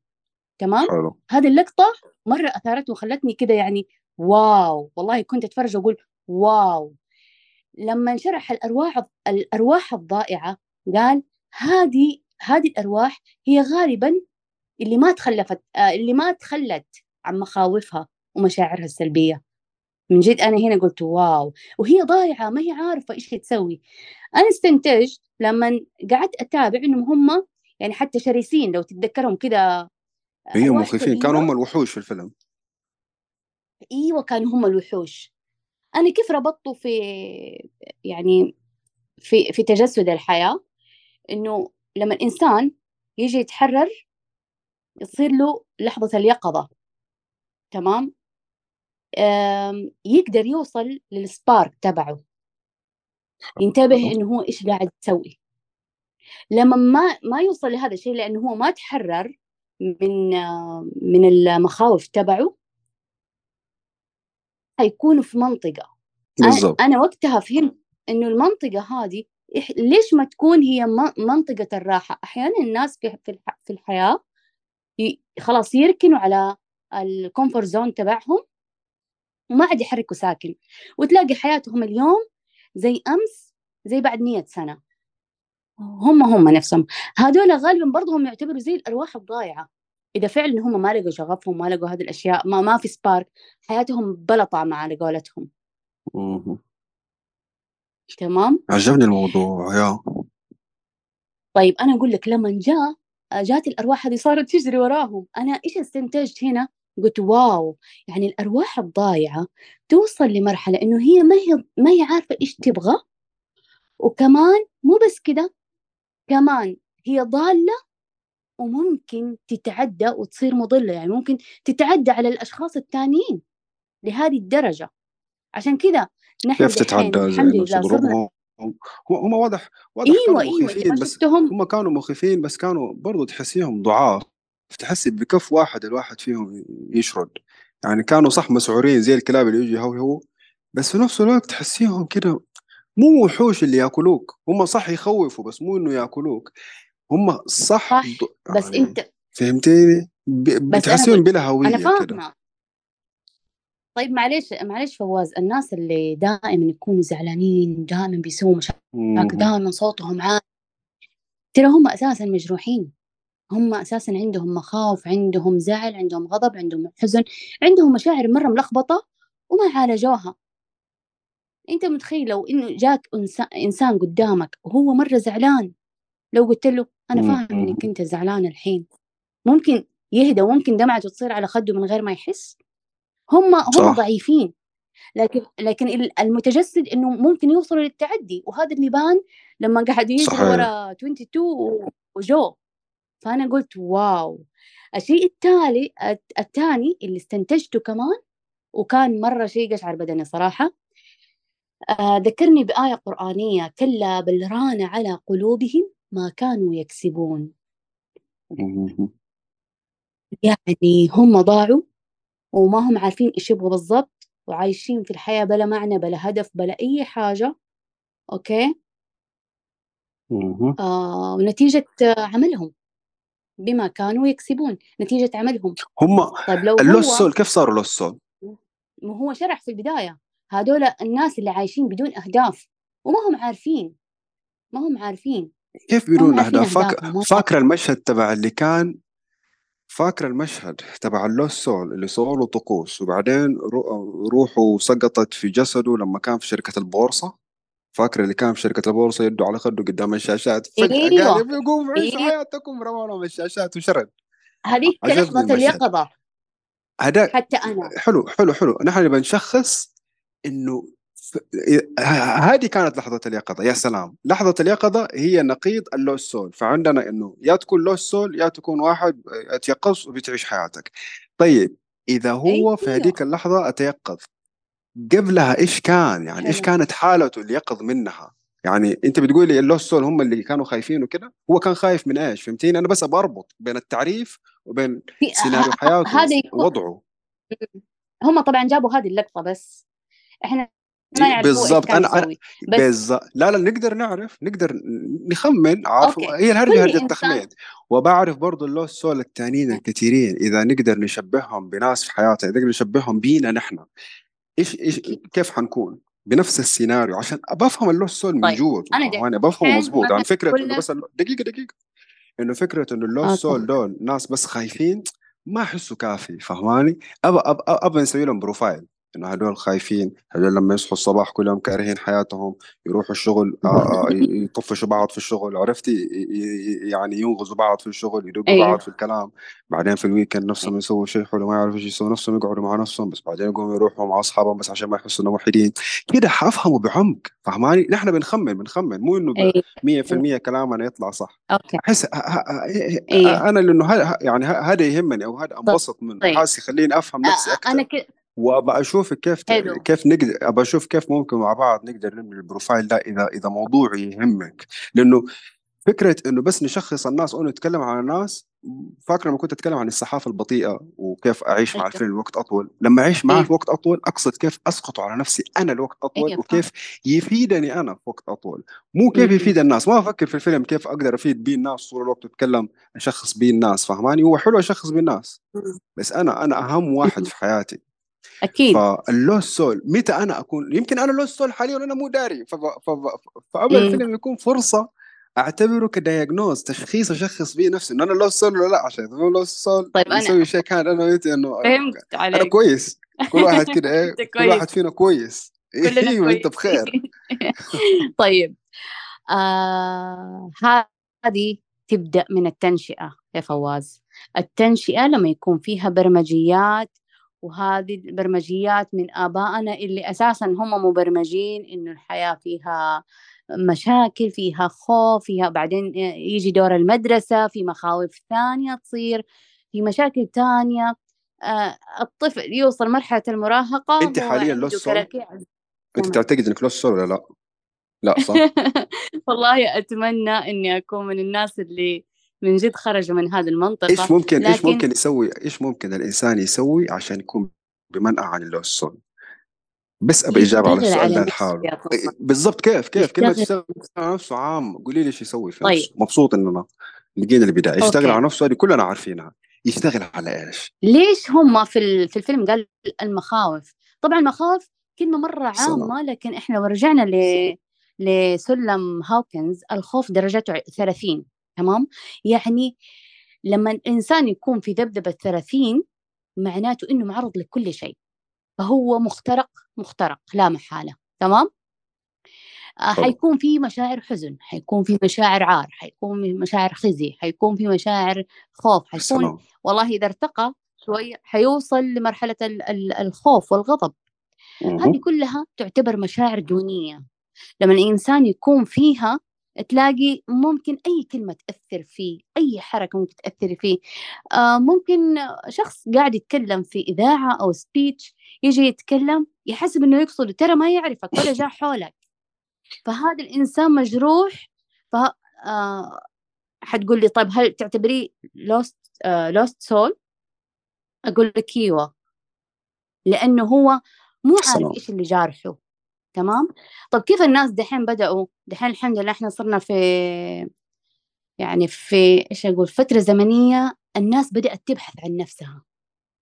تمام؟ حلو. هذه اللقطة مرة أثارتني وخلتني كده يعني واو والله كنت أتفرج وأقول واو. لما شرح الأرواح الأرواح الضائعة قال هذه هذه الأرواح هي غالبا اللي ما تخلفت آه، اللي ما تخلت عن مخاوفها ومشاعرها السلبية. من جد أنا هنا قلت واو. وهي ضايعة ما هي عارفة إيش تسوي. أنا استنتجت لما قعدت أتابع إنهم هم يعني حتى شرسين لو تتذكرهم كده هي أرواح مخيفين. كانوا هم الوحوش في الفيلم. إيوه كانوا هم الوحوش. أنا كيف ربطته في يعني في في تجسد الحياة؟ إنه لما الإنسان يجي يتحرر يصير له لحظة اليقظة تمام؟ يقدر يوصل للسبارك تبعه. ينتبه إنه هو إيش قاعد يسوي. لما ما ما يوصل لهذا الشيء لأنه هو ما تحرر من من المخاوف تبعه حيكون في منطقة. بالضبط. أنا وقتها فهمت إنه المنطقة هذه ليش ما تكون هي منطقة الراحة؟ أحيانا الناس في في الح- في الحياة خلاص يركنوا على ال comfort zone تبعهم وما عاد يحركوا ساكن. وتلاقي حياتهم اليوم زي أمس زي بعد مية سنة. هم هم نفسهم. هذول غالبا برضه هم يعتبروا زي الأرواح الضايعة. إذا فعلا هم ما لقوا شغفهم ما لقوا هذه الأشياء ما ما في سبارك حياتهم بلا طعم على قولتهم. تمام؟ عجبني الموضوع يا. طيب أنا أقول لك لما جاء جات الأرواح هذه صارت تجري وراهم. أنا إيش استنتجت هنا؟ قلت واو يعني الأرواح الضايعة توصل لمرحلة إنه هي ما هي ما هي عارفة إيش تبغى وكمان مو بس كده كمان هي ضالة وممكن تتعدى وتصير مضلة يعني ممكن تتعدى على الأشخاص الثانيين لهذه الدرجة. عشان كذا نحن كيف تتعدى الحمد لله صرنا هم واضح واضح إيوه كانوا إيوه انت مخيفين ما بس شفتهم هم كانوا مخيفين بس كانوا برضو تحسيهم ضعاف. تحسي بكف واحد الواحد فيهم يشرد. يعني كانوا صح مسعورين زي الكلاب اللي يجي يهوهوا بس في نفس الوقت تحسيهم كده مو وحوش اللي ياكلوك. هم صح يخوفوا بس مو إنه ياكلوك. هم صح صح ض- بس يعني أنت فهمتيني أنا بتحسيهم بلا أنا هوية كده. فاهمة. طيب معلش معلش فواز الناس اللي دائما يكونوا زعلانين دائما بيسووا مشاكل. دائما صوتهم عالي ترى هم أساسا مجروحين هم أساسا عندهم مخاوف عندهم زعل عندهم غضب عندهم حزن عندهم مشاعر مرة ملخبطة وما عالجوها أنت متخيل لو إنه جاك إنسان قدامك وهو مرة زعلان لو قلت له أنا فاهم. إنك أنت زعلان الحين ممكن يهدى وممكن دمعته تصير على خده من غير ما يحس هم هم صح. ضعيفين. لكن لكن ال- المتجسد إنه ممكن يوصلوا للتعدي. وهذا اللي بان لما يجروا صحيح. ورا 22 و- وجو. فأنا قلت واو. الشيء التالي الت- الثاني اللي استنتجته كمان وكان مرة شيء قشعر بدني صراحة. آه ذكرني بآية قرآنية. كلا بل ران على قلوبهم ما كانوا يكسبون. يعني هم ضاعوا. وما هم عارفين إيش يبغوا بالضبط وعايشين في الحياة بلا معنى بلا هدف بلا أي حاجة أوكي. آه ونتيجة عملهم بما كانوا يكسبون نتيجة عملهم هم طيب لو ال lost هو soul كيف صاروا lost soul؟ ما هو شرح في البداية هذول الناس اللي عايشين بدون أهداف وما هم عارفين ما هم عارفين كيف بدون أهداف؟ فاك... أهدافهم هم فاكرة المشهد تبع اللي كان فاكرة المشهد تبع ال lost soul اللي سووا له طقوس وبعدين رو... روحه سقطت في جسده لما كان في شركة البورصة؟ فاكرة اللي كان في شركة البورصة يده على خده قدام الشاشات؟ فجأة قال أيوة يبي يقوم عيشوا أيوة. حياتكم رموا الشاشات وشرد. هذيك لحظة اليقظة هذا حتى أنا. حلو حلو حلو. نحن نبغى نشخص إنه هذه كانت لحظة اليقظة يا سلام. لحظة اليقظة هي نقيض اللوس سول. فعندنا إنه يا تكون لوس سول يا تكون واحد اتيقظ وبتعيش حياتك. طيب إذا هو في أيوه. هذيك اللحظة أتيقظ قبلها إيش كان؟ يعني إيش حلو. كانت حالته اللي يقظ منها؟ يعني أنت بتقولي ال lost soul هم اللي كانوا خايفين وكده؟ هو كان خايف من إيش؟ فهمتيني؟ أنا بس بربط بين التعريف وبين في- سيناريو حياته ووضعه. هم طبعا جابوا هذه اللقطة بس. إحنا ما إيش بالضبط. أنا أنا بس بالضبط. لا لا نقدر نعرف نقدر نخمن عارف؟ أوكي. هي الهرجه هرجه إنسان- تخمين وبعرف برضو ال lost soul التانيين الكثيرين إذا نقدر نشبههم بناس في حياتنا نقدر نشبههم بينا نحن إيش إيش كيف حنكون؟ بنفس السيناريو. عشان بفهم ال lost soul من طيب، جوا أنا فاهماني بفهمه دحين مظبوط يعني فكرة كل- انه بس دقيقة دقيقة. إنه فكرة إنه ال lost آه، soul. دول ناس بس خايفين ما أحسه كافي فهماني؟ ابى ابى أبى نسوي لهم profile. انه هدول خايفين هدول لما يصحوا الصباح كلهم كارهين حياتهم يروحوا الشغل آه، آه، يطفشوا بعض في الشغل عرفتي يعني ينغزوا بعض في الشغل يدقوا أيوه. بعض في الكلام بعدين في ال weekend نفسهم يسووا شيء حلو ما يعرفوا إيش يسووا نفسهم يقعدوا مع نفسهم بس بعدين يقوموا يروحوا مع أصحابهم بس عشان ما يحسوا إنهم وحيدين كده حافهموا بعمق فهماني نحن بنخمن بنخمن مو إنه ب- أيوه. 100% كلامنا يطلع صح أوكي أحس أيوه. أنا لأنه يعني هذا يهمني أو هذا أنبسط منه طيب. حاسس يخليني أفهم نفسي أكثر أنا ك... وابى أشوف كيف حلو. كيف نقدر ابى أشوف كيف ممكن مع بعض نقدر نبني ال profile ده إذا إذا موضوع يهمك. لأنه فكرة إنه بس نشخص الناس أو نتكلم عن الناس فاكر لما كنت أتكلم عن الصحافة البطيئة وكيف أعيش مع أيوه. الفيلم لوقت أطول؟ لما أعيش معاه أيوه. في وقت أطول أقصد كيف أسقط على نفسي أنا لوقت أطول أيوه، وكيف يفيدني أنا في وقت أطول. مو كيف. يفيد الناس. ما أفكر في الفيلم كيف أقدر أفيد بيه الناس طول الوقت اتكلم أشخص بيه الناس فهماني؟ هو حلو أشخص بيه الناس. بس أنا أنا أهم واحد في حياتي. أكيد. فاللوس سول متى أنا أكون يمكن أنا لوس سول حاليا وأنا مو داري ف- ف- ف- فابى مم. الفيلم يكون فرصة أعتبره ك diagnose تشخيص أشخص بيه نفسي انه أنا lost soul ولا لا عشان lost soul طيب أنا- نسوي شيء كان أنا وانت إنه فهمت أنا عليك كويس. كل واحد كده إيه كل. واحد فينا كويس. أيوه انت. بخير. طيب. آه هذه تبدأ من التنشئة يا فواز. التنشئة لما يكون فيها برمجيات وهذه البرمجيات من آبائنا اللي أساسا هم مبرمجين إنه الحياة فيها مشاكل فيها خوف فيها بعدين يجي دور المدرسة في مخاوف ثانية تصير في مشاكل تانية آه الطفل يوصل مرحلة المراهقة أنت حالياً لوس؟ كراكيع أنت تعتقد إنك لوس ولا لا؟ لا صح؟ والله أتمنى إني أكون من الناس اللي من جد خرجوا من هذه المنطقة إيش ممكن إيش لكن- ممكن يسوي إيش ممكن الإنسان يسوي عشان يكون بمنأى عن اللوس سول؟ بس ابى إجابة على السؤال ده لحاله. بالضبط كيف كيف كلمه يشتغل- على نفسه عام قولي لي إيش يسوي في طيب. نفسه مبسوط اننا لقينا البداية يشتغل أوكي. على نفسه هذه كلنا عارفينها يشتغل على إيش؟ ليش هم في في الفيلم قال المخاوف طبعا المخاوف كلمة مرة سلام. عامة لكن إحنا لو رجعنا ل لسلم هاوكنز الخوف درجته ع- 30 تمام؟ يعني لما الإنسان يكون في ذبذبة 30 معناته إنه معرض لكل شيء. فهو مخترق مخترق لا محالة. تمام؟ آه،. حيكون في مشاعر حزن حيكون في مشاعر عار حيكون في مشاعر خزي حيكون في مشاعر خوف حيكون سلام والله إذا ارتقى شوي حيوصل لمرحلة ال- ال- الخوف والغضب. هذه كلها تعتبر مشاعر دونية. لما الإنسان يكون فيها تلاقي ممكن أي كلمة تأثر فيه أي حركة ممكن تأثر فيه. آه ممكن شخص قاعد يتكلم في إذاعة أو speech يجي يتكلم يحسب إنه يقصد ترى ما يعرفك ولا جاء حولك. فهذا الإنسان مجروح ف آه حتقول لي طيب هل تعتبريه lost lost soul أقول لك إيوه. لأنه هو مو عارف. إيش اللي جارحه. تمام طب كيف الناس دحين بدأوا دحين الحمد لله إحنا صرنا في يعني في إيش أقول فترة زمنية الناس بدأت تبحث عن نفسها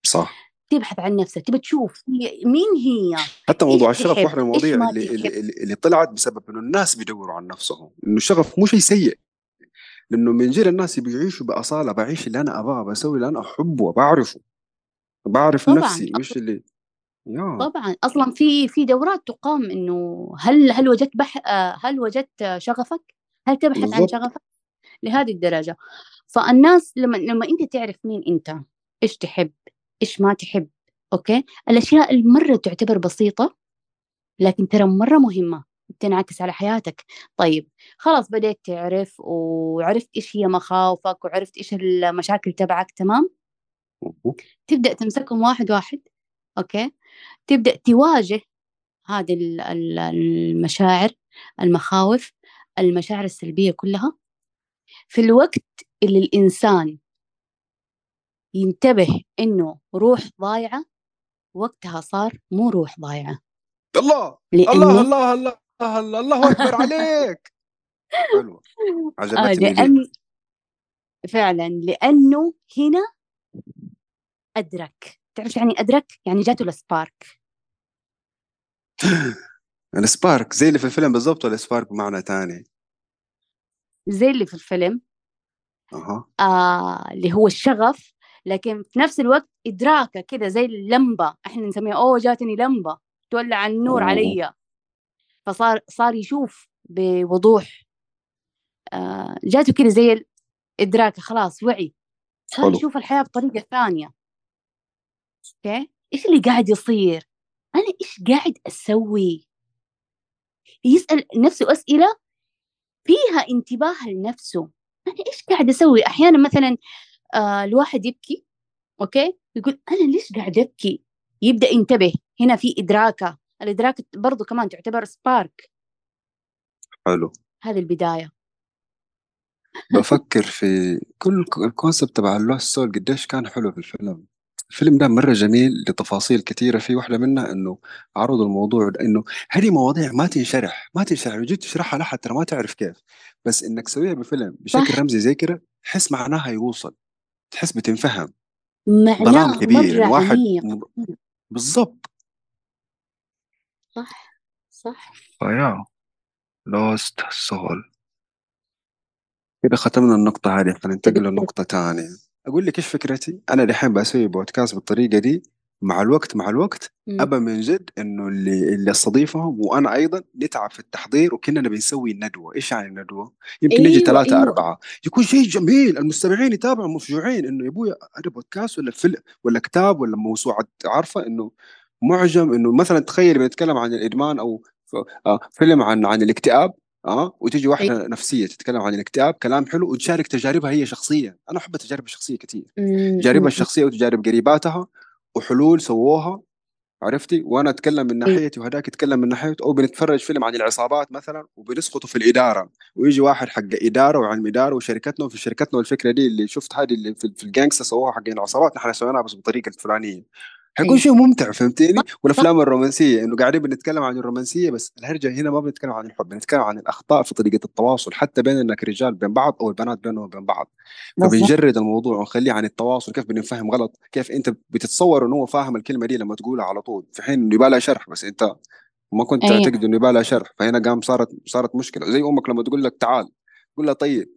صح تبحث عن نفسها تبى تشوف هي مين هي حتى موضوع الشغف تحب؟ واحدة من المواضيع اللي؟ اللي, اللي, طلعت بسبب إنه الناس بيدوروا عن نفسهم إنه الشغف مو شيء سيء لأنه من جيل الناس يبغوا يعيشوا بأصالة بعيش اللي أنا ابغاه بسوي اللي أنا أحبه وبعرفه بعرف طبعاً. نفسي مش اللي طبعا. أصلا في في دورات تقام إنه هل هل وجدت بح هل وجدت شغفك؟ هل تبحث عن بالضبط. شغفك؟ لهذه الدرجة. فالناس لما لما أنت تعرف مين أنت إيش تحب إيش ما تحب أوكي؟ الأشياء المرة تعتبر بسيطة لكن ترى مرة مهمة تنعكس على حياتك. طيب خلاص بديت تعرف وعرفت إيش هي مخاوفك وعرفت إيش المشاكل تبعك تمام؟ تبدأ تمسكهم واحد واحد أوكي؟ تبدأ تواجه هذه المشاعر المخاوف المشاعر السلبية كلها في الوقت اللي الإنسان ينتبه إنه روح ضايعة وقتها صار مو روح ضايعة. الله! الله الله الله الله الله أكبر عليك! حلوة عجبتني آه لأن فعلا لأنه هنا أدرك. تعرف يعني أدرك؟ يعني جاته السبارك السبارك زي اللي في الفيلم بالضبط ولا سبارك بمعنى تاني؟ زي اللي في الفيلم. أها. آه اللي هو الشغف لكن في نفس الوقت إدراكه كده زي اللمبة. إحنا نسميها أوه جاتني لمبة تولع النور أوه. علي. فصار صار يشوف بوضوح. آه جاته كده زي الإدراك خلاص وعي. صار يشوف الحياة بطريقة ثانية. أوكي؟ إيش اللي قاعد يصير؟ أنا إيش قاعد أسوي؟ يسأل نفسه أسئلة فيها انتباه لنفسه. أنا إيش قاعد أسوي؟ أحيانا مثلا آه الواحد يبكي أوكي؟ يقول أنا ليش قاعد أبكي؟ يبدأ ينتبه. هنا في إدراكة. الإدراك برضو كمان تعتبر spark حلو. هذه البداية. بفكر في كل ال concept تبع ال lost soul قديش كان حلو في الفيلم. الفيلم ده مرة جميل لتفاصيل كثيرة في واحدة منها إنه عرض الموضوع إنه هذه مواضيع ما تنشرح ما تنشرح لو جيت تشرحها لحد ترى ما تعرف كيف. بس إنك تسويها بفيلم بشكل صح. رمزي زي كده تحس معناها يوصل تحس بتنفهم. معناه كبير مرة واحد عميق. بالضبط. صح صح. فيا لوست سول كده ختمنا النقطة هذه فننتقل لنقطة ثانية أقول لك إيش فكرتي أنا دحين بسوي بودكاست بالطريقة دي مع الوقت مع الوقت أبى من جد إنه اللي اللي أستضيفهم وأنا أيضا نتعب في التحضير وكاننا بنسوي ندوه، إيش يعني ندوه؟ يمكن أيوة نجي ثلاثة أيوة. أربعة يكون شيء جميل المستمعين يتابعوا مفجوعين إنه يا أبوي هذا بودكاست ولا فيلم ولا كتاب ولا موسوعة عارفة إنه معجم إنه مثلا تخيل بنتكلم عن الإدمان أو آه، فيلم عن عن الاكتئاب آه؟ وتيجي واحدة أي. نفسية تتكلم عن الاكتئاب كلام حلو وتشارك تجاربها هي شخصيا. أنا أحب التجارب الشخصية كثير. تجاربها الشخصية وتجارب قريباتها وحلول سووها عرفتي؟ وأنا أتكلم من ناحيتي وهداك يتكلم من ناحيته. أو بنتفرج فيلم عن العصابات مثلا وبنسقطوا في الإدارة. ويجي واحد حق إدارة وعلم إدارة وشركتنا وفي شركتنا والفكرة دي اللي شفت هذه اللي في الجانكستا سووها حق العصابات. نحن سويناها بس بالطريقة الفلانية. حيكون إيه. شيء ممتع فهمتيني والأفلام الرومانسية إنه قاعدين بنتكلم عن الرومانسية بس الهرجة هنا ما بنتكلم عن الحب بنتكلم عن الأخطاء في طريقة التواصل حتى بيننا كرجال بين بعض أو البنات بينهم وبين بعض. فبنجرد الموضوع ونخليه عن التواصل كيف بنفهم غلط كيف أنت بتتصور إنه هو فاهم الكلمة دي لما تقولها على طول في حين إنه يبالها شرح بس أنت ما كنت أيه. تعتقد إنه يبالها شرح فهنا قام صارت صارت مشكلة. زي أمك لما تقول لك تعال تقول لها طيب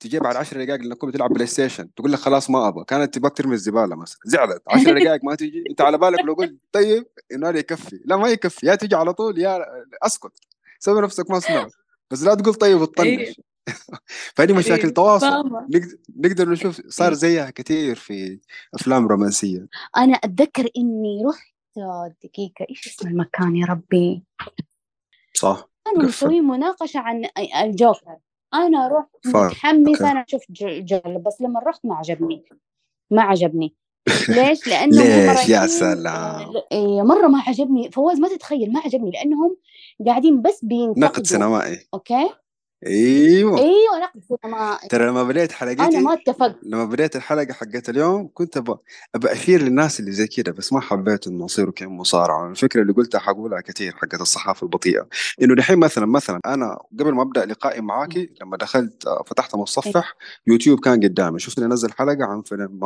تجي بعد 10 دقائق لأنك بتلعب بلاي ستيشن تقول لك خلاص ما أبغى. كانت تبغاك ترمي الزبالة مثلا. زعلت. 10 دقائق ما تجي. أنت على بالك لو قلت طيب إنه هذا يكفي. لا ما يكفي. يا تجي على طول يا أسكت. سوي نفسك ما سمعت. بس لا تقول طيب وتطنش. إيه. فهذه مشاكل إيه. تواصل. نقدر نشوف صار إيه. زيها كثير في أفلام رومانسية. أنا أتذكر إني رحت دقيقة إيش اسم المكان يا ربي؟ صح. كانوا مسويين مناقشة عن الجوكر. أنا رحت متحمسه أنا أشوف جل بس لما رحت ما عجبني. ما عجبني. ليش؟ لأنه ليش؟ يا سلام. إيه مرة ما عجبني. فواز ما تتخيل ما عجبني لأنهم قاعدين بس بينتقدوا. نقد سينمائي. أوكي؟ أيوه. أيوه نقد سينمائي ترى لما بديت حلقتي أنا ما اتفقت لما بديت الحلقة حقت اليوم كنت أبغى ابى أشير للناس اللي زي كذا بس ما حبيت إنه يصيروا كم مصارعة. الفكرة اللي قلتها حقولها كثير حقت الصحافة البطيئة. إنه دحين مثلا مثلا أنا قبل ما أبدأ لقائي معاكي لما دخلت آه، فتحت متصفح يوتيوب كان قدامي. شفت اني انزل حلقة عن فيلم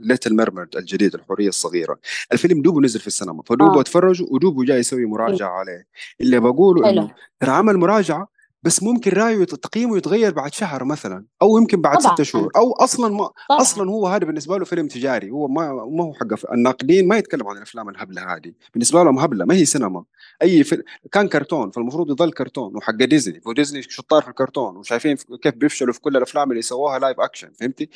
Little Mermaid الجديد الحوريه الصغيرة. الفيلم دوبه نزل في السينما فدوبه آه. أتفرج ودوبه جاي يسوي مراجعة عليه. اللي بقوله إنه ترى عمل مراجعة بس ممكن رأيه تقييمه يتغير بعد شهر مثلا أو يمكن بعد ستة شهور أو أصلا ما طبعا. أصلا هو هذا بالنسبة له فيلم تجاري هو ما ما هو حق الناقدين ما يتكلموا عن الأفلام الهبلة هذه بالنسبة لهم هبلة ما هي سينما. أي فيلم كان كرتون فالمفروض يظل كرتون وحق ديزني وديزني شطار في الكرتون وشايفين كيف بيفشلوا في كل الأفلام اللي سووها live action فهمتي؟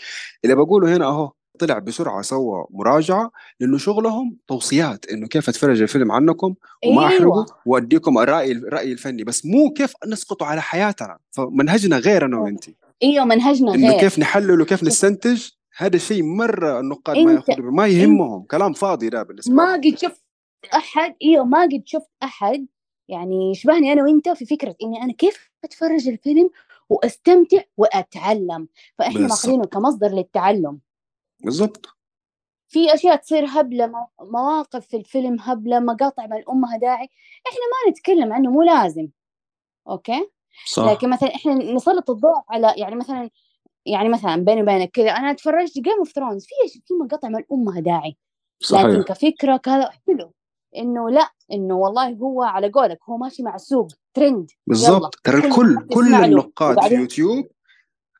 اللي بقوله هنا أهو طلع بسرعة سوى مراجعة لأنه شغلهم توصيات إنه كيف أتفرج الفيلم عنكم وما أيوة. احرقه وأديكم الرأي الراي الفني بس مو كيف نسقطه على حياتنا. فمنهجنا غير أنا وانت. أيوه منهجنا إنه غير. كيف نحلل وكيف نستنتج هذا الشيء مرة النقاد ما ياخذوا ما يهمهم. كلام فاضي ده بالنسبة ما. قد شفت أحد أيوه ما قد شفت أحد يعني يشبهني أنا وأنت في فكرة إني أنا كيف أتفرج الفيلم وأستمتع وأتعلم. فإحنا. ماخذينه كمصدر للتعلم. بالضبط. في أشياء تصير هبلة مو- مواقف في الفيلم هبلة مقاطع من أمها داعي. إحنا ما نتكلم عنه مو لازم. أوكي؟ صح. لكن مثلا إحنا نسلط الضوء على يعني مثلا يعني مثلا بيني وبينك كذا أنا تفرجت Game of Thrones في في مقاطع من أمها داعي. لكن صحيح كفكرة كذا حلو. إنه لا إنه والله هو على قولك هو ماشي مع السوق ترند بالضبط. ترى كل الكل كل. النقاد في يوتيوب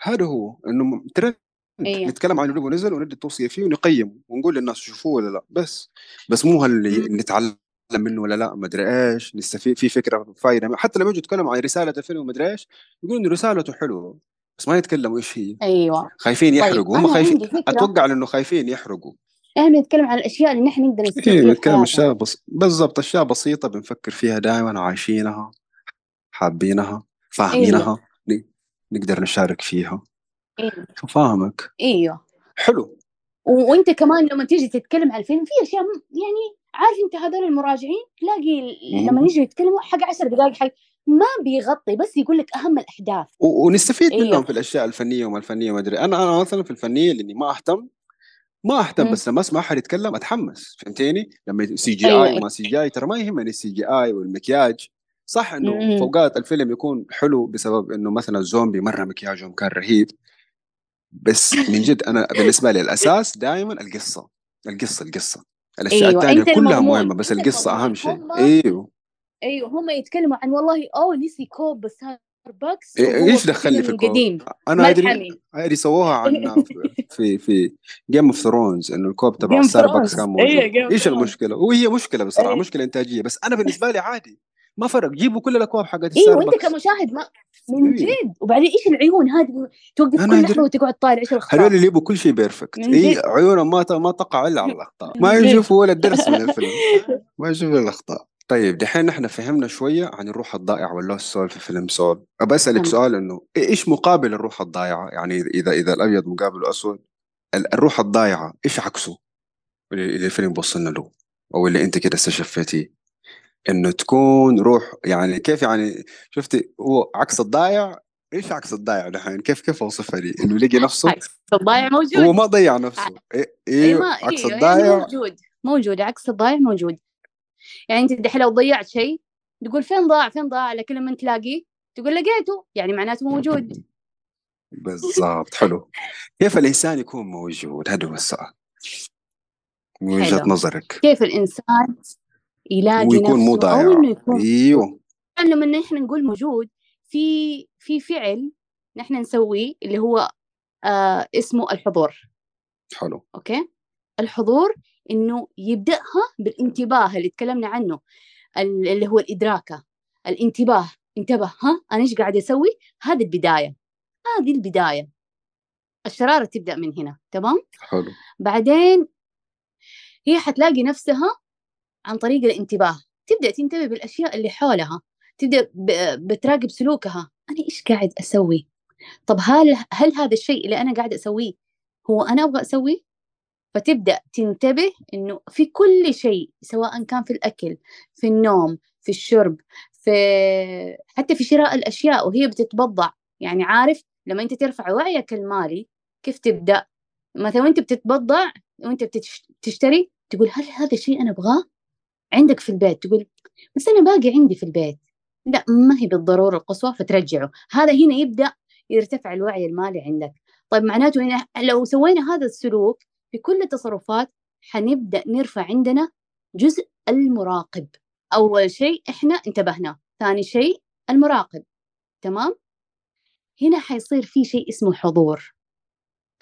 هذا هو. إنه ترند أيوه نتكلم عن اللي نزل وندي التوصية فيه ونقيم ونقول للناس شوفوه ولا لا. بس بس مو مم. نتعلم منه ولا لا ما أدري إيش نستفيد في فكرة فايدة. حتى لما يجوا يتكلموا عن رسالة الفيلم وما أدري إيش يقولوا إنه رسالته حلوة بس ما يتكلموا إيش هي. أيوه. خايفين طيب، يحرقوا هم أنا خايفين. أتوقع إنه خايفين يحرقوا. إحنا نتكلم عن الأشياء اللي نحن نقدر نستفيد فيها. نتكلم. أشياء بس... بالضبط أشياء بسيطة بنفكر فيها دائما وعايشينها حابينها فاهمينها ن- نقدر نشارك فيها. أيوه فاهمك إيوه. حلو. و- وأنت كمان لما تيجي تتكلم عن الفيلم في أشياء يعني عارف أنت هذول المراجعين؟ تلاقي. لما يجوا يتكلموا حق عشر دقائق حق ما بيغطي بس يقول لك أهم الأحداث. و... ونستفيد أيوه. منهم في الأشياء الفنية وما الفنية ما أدري. أنا أنا مثلا في الفنية لأني ما أهتم ما أهتم. بس لما أسمع أحد يتكلم أتحمس فهمتيني؟ لما CG أيوه، اي وما CGI ترى ما يهمني ال CGI والمكياج. صح إنه اوقات الفيلم يكون حلو بسبب إنه مثلا الزومبي مرة مكياجهم كان رهيب. بس من جد أنا بالنسبة لي الأساس دائما القصة القصة القصة الأشياء أيوه، الثانية كلها مهمة بس القصة. أهم شيء أيوه أيوه هم يتكلموا عن والله أوه نسي كوب ستاربكس إيه- إيش دخلني في الكوب؟ قديم أنا أدري هذه سووها عن في في Game of Thrones إنه الكوب تبع ستاربكس. كان موجود أيوة، Game of إيش. المشكلة؟ وهي مشكلة بصراحة أيوة. مشكلة إنتاجية بس أنا بالنسبة لي عادي ما فرق جيبوا كل الأكواب حقت أيوه انت ستاربكس كمشاهد ما من أيوه. جد. وبعدين إيش العيون هذه؟ توقف كل. لحظه وتقعد طالع إيش الأخطاء؟ هذول اللي يبغوا كل شيء perfect اي. عيونهم ما ما تقع إلا على الأخطاء. ما. يشوفوا ولا درس من الفيلم. ما يشوفوا الأخطاء. طيب دحين نحن فهمنا شوية عن الروح الضائعة واللوست سول في فيلم سول. أبى أسألك نعم. سؤال إنه إيش مقابل الروح الضائعة؟ يعني اذا إذا الأبيض مقابل الأسود ال- الروح الضائعة إيش عكسه؟ اللي اللي الفيلم بوصلنا له أو اللي أنت كده استشفيتيه. إنه تكون روح يعني كيف يعني شفتي هو عكس الضايع؟ إيش عكس الضايع دحين؟ كيف كيف أوصفها لي؟ إنه لقي نفسه؟ عكس الضايع موجود. هو ما ضيع نفسه. إيه إيوه ما عكس يعني الضايع. موجود موجود عكس الضايع موجود. يعني أنت دحين لو ضيعت شيء تقول فين ضاع فين ضاع؟ لكن لما تلاقيه تقول لقيته يعني معناته موجود. بالضبط حلو. كيف الإنسان يكون موجود؟ هذا هو السؤال. من حلو. نظرك. كيف الإنسان يلاقي ويكون مو ضايع. إيوه. لما نحن نقول موجود في في فعل نحن نسويه اللي هو آه اسمه الحضور. حلو. أوكي؟ الحضور إنه يبدأها بالانتباه اللي تكلمنا عنه ال- اللي هو الإدراكة. الانتباه انتبه ها أنا إيش قاعد أسوي؟ هذه البداية. هذه البداية. الشرارة تبدأ من هنا تمام؟ حلو. بعدين هي حتلاقي نفسها عن طريق الانتباه. تبدأ تنتبه بالأشياء اللي حولها. تبدأ ب- بتراقب سلوكها. أنا إيش قاعد أسوي؟ طب هل هل هذا الشيء اللي أنا قاعد أسويه هو أنا أبغى أسويه؟ فتبدأ تنتبه إنه في كل شيء سواء كان في الأكل في النوم في الشرب في حتى في شراء الأشياء وهي بتتبضع. يعني عارف لما أنت ترفع وعيك المالي كيف تبدأ؟ مثلا وأنت بتتبضع وأنت بتشتري تقول هل هذا الشيء أنا أبغاه؟ عندك في البيت تقول بس أنا باقي عندي في البيت. لا ما هي بالضرورة القصوى فترجعه. هذا هنا يبدأ يرتفع الوعي المالي عندك. طيب معناته هنا لو سوينا هذا السلوك في كل التصرفات حنبدأ نرفع عندنا جزء المراقب. أول شيء إحنا انتبهنا ثاني شيء المراقب. تمام؟ هنا حيصير في شيء اسمه حضور.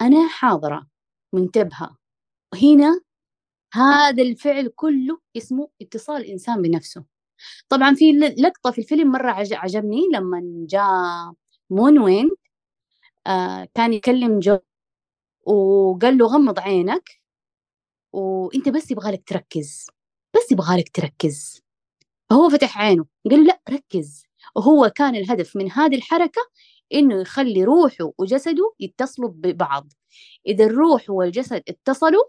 أنا حاضرة منتبهة. هنا هذا الفعل كله اسمه اتصال الانسان بنفسه. طبعا في لقطة في الفيلم مرة عج- عجبني لما جاء مون وين آه كان يكلم جو وقال له غمض عينك وإنت بس يبغالك تركز بس يبغالك تركز. فهو فتح عينه قال له لا ركز. وهو كان الهدف من هذه الحركة إنه يخلي روحه وجسده يتصلوا ببعض. إذا الروح والجسد اتصلوا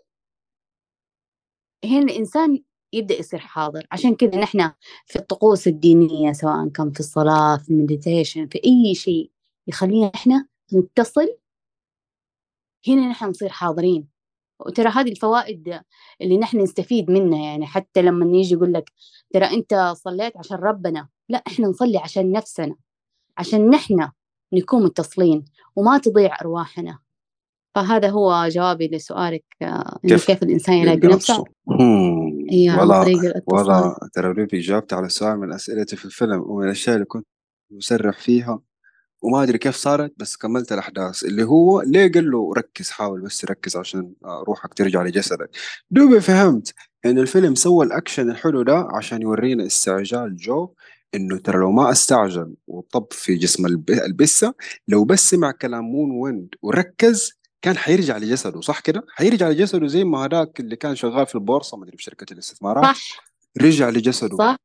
هنا الإنسان يبدأ يصير حاضر. عشان كذا نحن في الطقوس الدينية سواء كان في الصلاة في المديتيشن في أي شيء يخلينا إحنا نتصل هنا نحن نصير حاضرين. وترى هذه الفوائد اللي نحن نستفيد منها يعني حتى لما يجي يقول لك ترى أنت صليت عشان ربنا لا إحنا نصلي عشان نفسنا عشان نحن نكون متصلين وما تضيع أرواحنا. فهذا هو جوابي لسؤالك إنه كيف, كيف الإنسان يلاقي نفسه؟ إيه والله والله ترى ريبي جاوبت على سؤال من أسئلتي في الفيلم ومن الأشياء اللي كنت مسرح فيها وما أدري كيف صارت بس كملت الأحداث اللي هو ليه قال له ركز حاول بس تركز عشان روحك ترجع لجسدك. دوبي فهمت إن الفيلم سوى الأكشن الحلو ده عشان يورينا استعجال جو إنه ترى لو ما استعجل وطب في جسم البسة لو بس سمع كلام مون ويند وركز كان حيرجع لجسده صح كده؟ حيرجع لجسده زي ما هذاك اللي كان شغال في البورصة ما أدري في شركة الاستثمارات. صح. رجع لجسده. صح.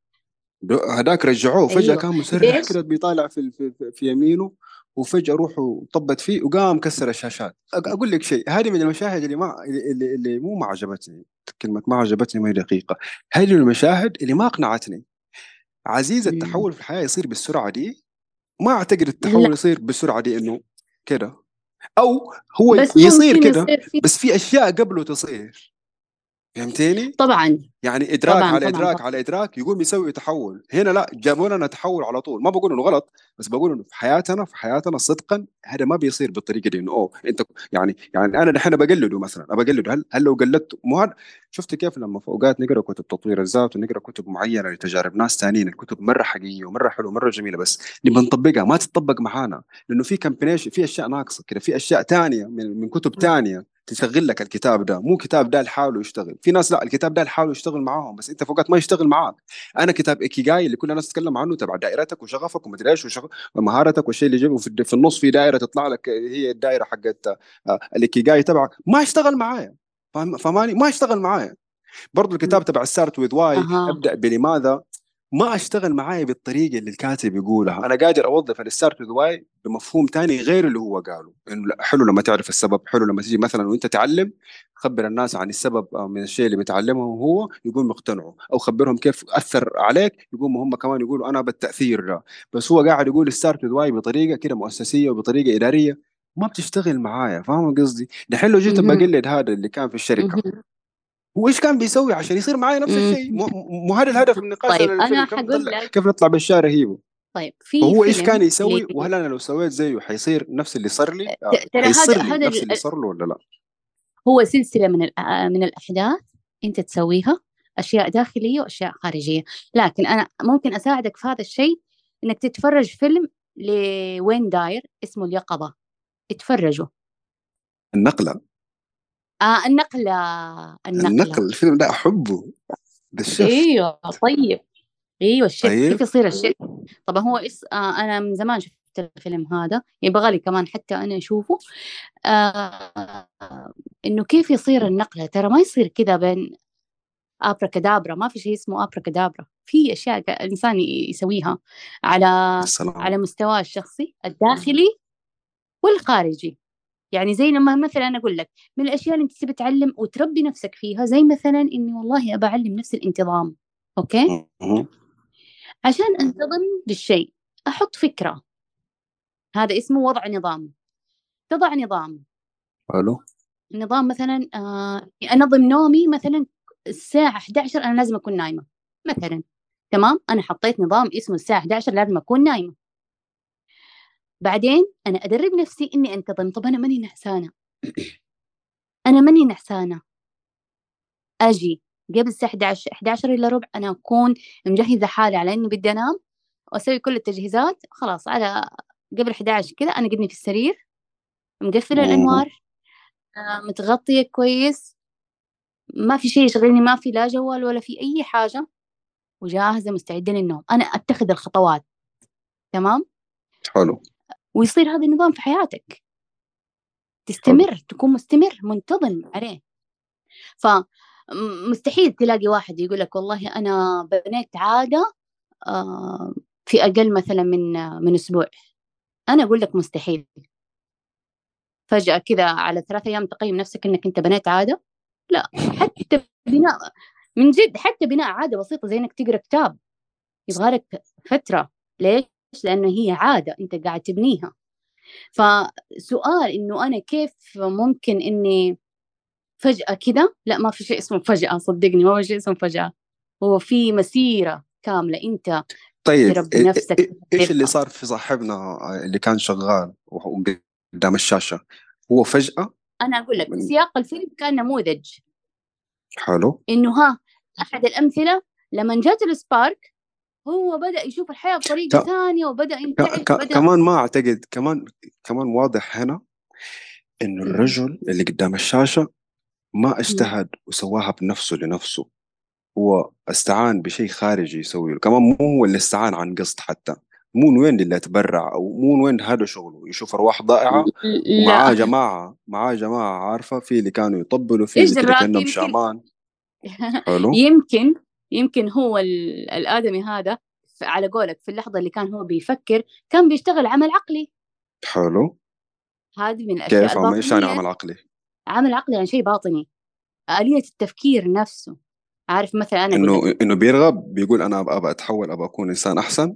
هذاك رجعوه. فجأة أيوه. كان مسرح كده بيطالع في, في, في يمينه وفجأة روحه طبت فيه وقام كسر الشاشات. أقول لك شيء هذه من المشاهد اللي ما اللي, اللي مو ما عجبتني. كلمة ما عجبتني ما هي دقيقة. هذه المشاهد اللي ما أقنعتني. عزيز التحول في الحياة يصير بالسرعة دي؟ ما أعتقد التحول لا. يصير بالسرعة دي إنه كده. أو هو بس يصير كده بس في أشياء قبله تصير. فهمتيني؟ طبعا. يعني إدراك طبعًا على طبعًا إدراك طبعًا. على إدراك يقوم يسوي تحول. هنا لا جابوا لنا تحول على طول. ما بقول إنه غلط بس بقول إنه في حياتنا في حياتنا صدقا هذا ما بيصير بالطريقة دي إنه أوه أنت يعني يعني أنا دحين بقلده مثلا بقلده. هل هل لو قلدته؟ مو شفت كيف لما في اوقات نقرأ كتب تطوير الذات ونقرأ كتب معينة لتجارب ناس ثانيين الكتب مرة حقيقية ومرة حلوة ومرة جميلة بس نبغى نطبقها. ما تتطبق معانا. لأنه في combination في أشياء ناقصة كده في أشياء ثانية من, من كتب ثانية تشغل لك الكتاب ده. مو كتاب ده لحاله يشتغل. في ناس لا الكتاب ده لحاله يشتغل معاهم بس انت فوقات ما يشتغل معاك. أنا كتاب إيكيغاي اللي كل الناس تتكلم عنه تبع دائرتك وشغفك ومدري إيش ومهارتك والشيء اللي جيبه في, في النص في دائره تطلع لك هي الدائره حقت آه، الإيكيغاي تبعك. ما اشتغل معايا. فهماني؟ ما اشتغل معايا. برضو الكتاب تبع Start With Why أبدأ بلماذا؟ ما أشتغل معايا بالطريقة اللي الكاتب يقولها. أنا قادر أوظف ال Start With Why بمفهوم تاني غير اللي هو قاله. إنه حلو لما تعرف السبب حلو لما تيجي مثلا وأنت تعلم خبر الناس عن السبب من الشيء اللي بتعلمه هو يقوم يقتنعوا. أو خبرهم كيف أثر عليك يقوموا هم كمان يقولوا أنا بالتأثير ده. بس هو قاعد يقول Start With Why بطريقة كده مؤسسية وبطريقة إدارية. ما بتشتغل معايا فاهم قصدي؟ دحين لو جيت بقلد هذا اللي كان في الشركة وإيش كان بيسوي عشان يصير معايا نفس الشيء؟ مو هذا الهدف من النقاش طيب أنا حقول لك كيف نطلع بالشيء رهيبه طيب في هو إيش كان يسوي؟ وهل أنا لو سويت زيه حيصير نفس اللي صار لي؟ ترى هذا هذا نفس اللي صار له ولا لا؟ هو سلسلة من من الأحداث أنت تسويها أشياء داخلية وأشياء خارجية. لكن أنا ممكن أساعدك في هذا الشيء إنك تتفرج فيلم لوين داير اسمه اليقظة. اتفرجوا. النقلة. آه النقلة النقلة النقل. الفيلم ده أحبه. ده الشيف أيوه طيب. أيوه الشيف. طيب. كيف يصير الشيف؟ طبعا هو إس... آه أنا من زمان شفت الفيلم هذا. يبغى لي كمان حتى أنا أشوفه. آه إنه كيف يصير النقله ترى ما يصير كذا بين ابرا كدابرا ما في شيء اسمه ابرا كدابرا في أشياء الإنسان يسويها على السلام. على مستواه الشخصي الداخلي والخارجي. يعني زي لما مثلا أنا أقول لك من الأشياء اللي أنت تبي تعلم وتربي نفسك فيها زي مثلا إني والله أبى أعلم نفسي الانتظام أوكي؟ عشان أنتظم بالشيء. أحط فكرة. هذا اسمه وضع نظام. تضع نظام. حلو. نظام مثلا آه أنظم نومي مثلا الساعة 11 أنا لازم أكون نايمة مثلا. تمام؟ أنا حطيت نظام اسمه الساعة 11 لازم أكون نايمة. بعدين أنا أدرب نفسي إني أنتظم. طب أنا ماني نعسانة أنا ماني نعسانة أجي قبل الساعة 11 11 إلا ربع أنا أكون مجهزة حالي على إني بدي أنام. وأسوي كل التجهيزات. خلاص على قبل 11 كذا أنا قدني في السرير. مقفلة الأنوار. آه، متغطية كويس. ما في شيء يشغلني ما في لا جوال ولا في أي حاجة. وجاهزة مستعدة للنوم. أنا أتخذ الخطوات. تمام؟ حلو. ويصير هذا النظام في حياتك. تستمر تكون مستمر منتظم عليه. فمستحيل تلاقي واحد يقول لك والله أنا بنيت عادة آه، في أقل مثلا من من أسبوع. أنا أقول لك مستحيل. فجأة كذا على ثلاث أيام تقيم نفسك إنك أنت بنيت عادة؟ لا. حتى بناء من جد حتى بناء عادة بسيطة زي إنك تقرأ كتاب. يبغى لك فترة. ليش؟ لأنه هي عادة أنت قاعد تبنيها. فسؤال إنه أنا كيف ممكن إني فجأة كذا لا ما في شيء اسمه فجأة صدقني ما في شيء اسمه فجأة. هو في مسيرة كاملة أنت طيب نفسك إيش اللي صار في صاحبنا اللي كان شغال قدام الشاشة؟ هو فجأة أنا أقول لك من... سياق الفيلم كان نموذج. حلو. إنه ها أحد الأمثلة لما جات السبارك هو بدأ يشوف الحياة بطريقة ك... ثانية وبدأ ينتعش ك... بدأ... كمان ما أعتقد كمان كمان واضح هنا إنه الرجل اللي قدام الشاشة ما اجتهد وسواها بنفسه لنفسه هو استعان بشيء خارجي يسويه كمان مو هو اللي استعان عن قصد حتى مو من وين اللي اتبرع أو مو من وين هذا شغله يشوف أرواح ضائعة ومعاه جماعة معاه جماعة عارفة في اللي كانوا يطبلوا في اللي كانهم شامان. حلو؟ يمكن يمكن هو الآدمي هذا على قولك في اللحظة اللي كان هو بيفكر كان بيشتغل عمل عقلي. حلو. هذه من الأشياء كيف إيش يعني عمل عقلي؟ عمل عقلي يعني شيء باطني. آلية التفكير نفسه. عارف مثلا أنا إنه إنه بيرغب بيقول أنا أبغى أتحول أبغى أكون إنسان أحسن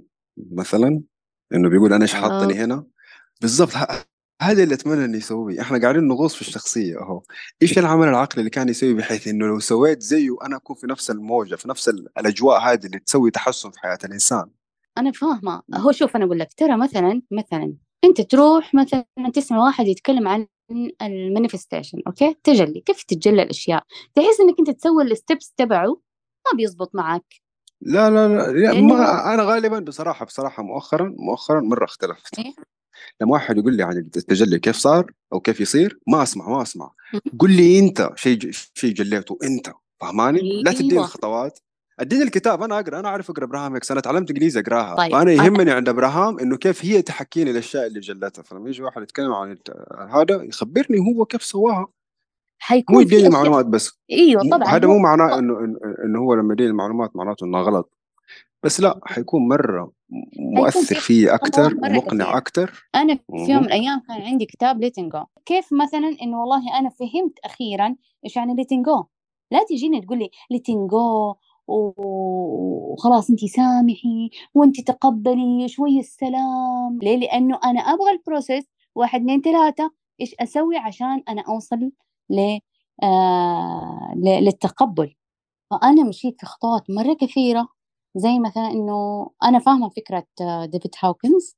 مثلا. إنه بيقول أنا إيش حاطني آه. هنا؟ بالضبط هذا اللي أتمنى إنه يسويه. إحنا قاعدين نغوص في الشخصية أهو. إيش العمل العقلي اللي كان يسويه بحيث إنه لو سويت زيه أنا أكون في نفس الموجة في نفس الأجواء هذه اللي تسوي تحسن في حياة الإنسان؟ أنا فاهمة. هو شوف أنا أقول لك ترى مثلا مثلا أنت تروح مثلا تسمع واحد يتكلم عن ال manifestation okay؟ تجلي. كيف تتجلى الأشياء؟ تحس إنك أنت تسوي ال steps تبعه ما بيزبط معك. لا لا لا, لا ما أنا غالبا بصراحة بصراحة مؤخرا مؤخرا مرة اختلفت. إيه؟ لما واحد يقول لي عن التجلي كيف صار أو كيف يصير ما أسمع ما أسمع. قل لي أنت شيء شيء جليته أنت فهماني؟ لا تديني أيوة. الخطوات. أديني الكتاب أنا أقرأ أنا أعرف أقرأ ابراهام هيكس أنا تعلمت إنجليزي أقراها. طيب. فأنا يهمني عند إبراهام إنه كيف هي تحكيني الأشياء اللي جلتها فلما يجي واحد يتكلم عن هذا يخبرني هو كيف سواها. حيكون مو يديني المعلومات بس. إيوه طبعا. هذا مو معناه إنه إنه هو لما يديني المعلومات معناته إنه غلط. بس لا حيكون مرة مؤثر فيه أكثر ومقنع أكثر. أنا في يوم من الأيام كان عندي كتاب ليتنجو كيف مثلا إنه والله أنا فهمت أخيرا إيش يعني letting go لا تجيني تقول لي letting go وخلاص انت سامحي وانت تقبلي شوي السلام. ليه؟ لأنه أنا أبغى ال process واحد اثنين ثلاثة إيش أسوي عشان أنا أوصل ل آه للتقبل. فأنا مشيت في خطوات مرة كثيرة زي مثلا إنه أنا فاهمة فكرة ديفيد هاوكنز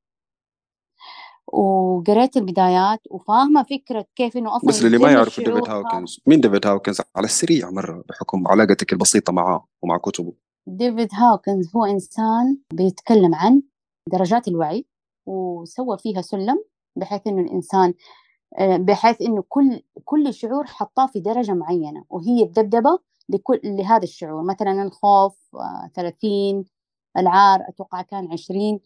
وقريت البدايات وفاهمة فكرة كيف إنه أصلا بس اللي ما يعرف ديفيد هاوكنز مين ديفيد هاوكنز؟ على السريع مرة بحكم علاقتك البسيطة معاه ومع كتبه. ديفيد هاوكنز هو إنسان بيتكلم عن درجات الوعي وسوى فيها سلم بحيث إنه الإنسان آه، بحيث إنه كل كل شعور حطاه في درجة معينة وهي الدبدبة لكل لهذا الشعور. مثلا الخوف 30 آه، العار أتوقع كان 20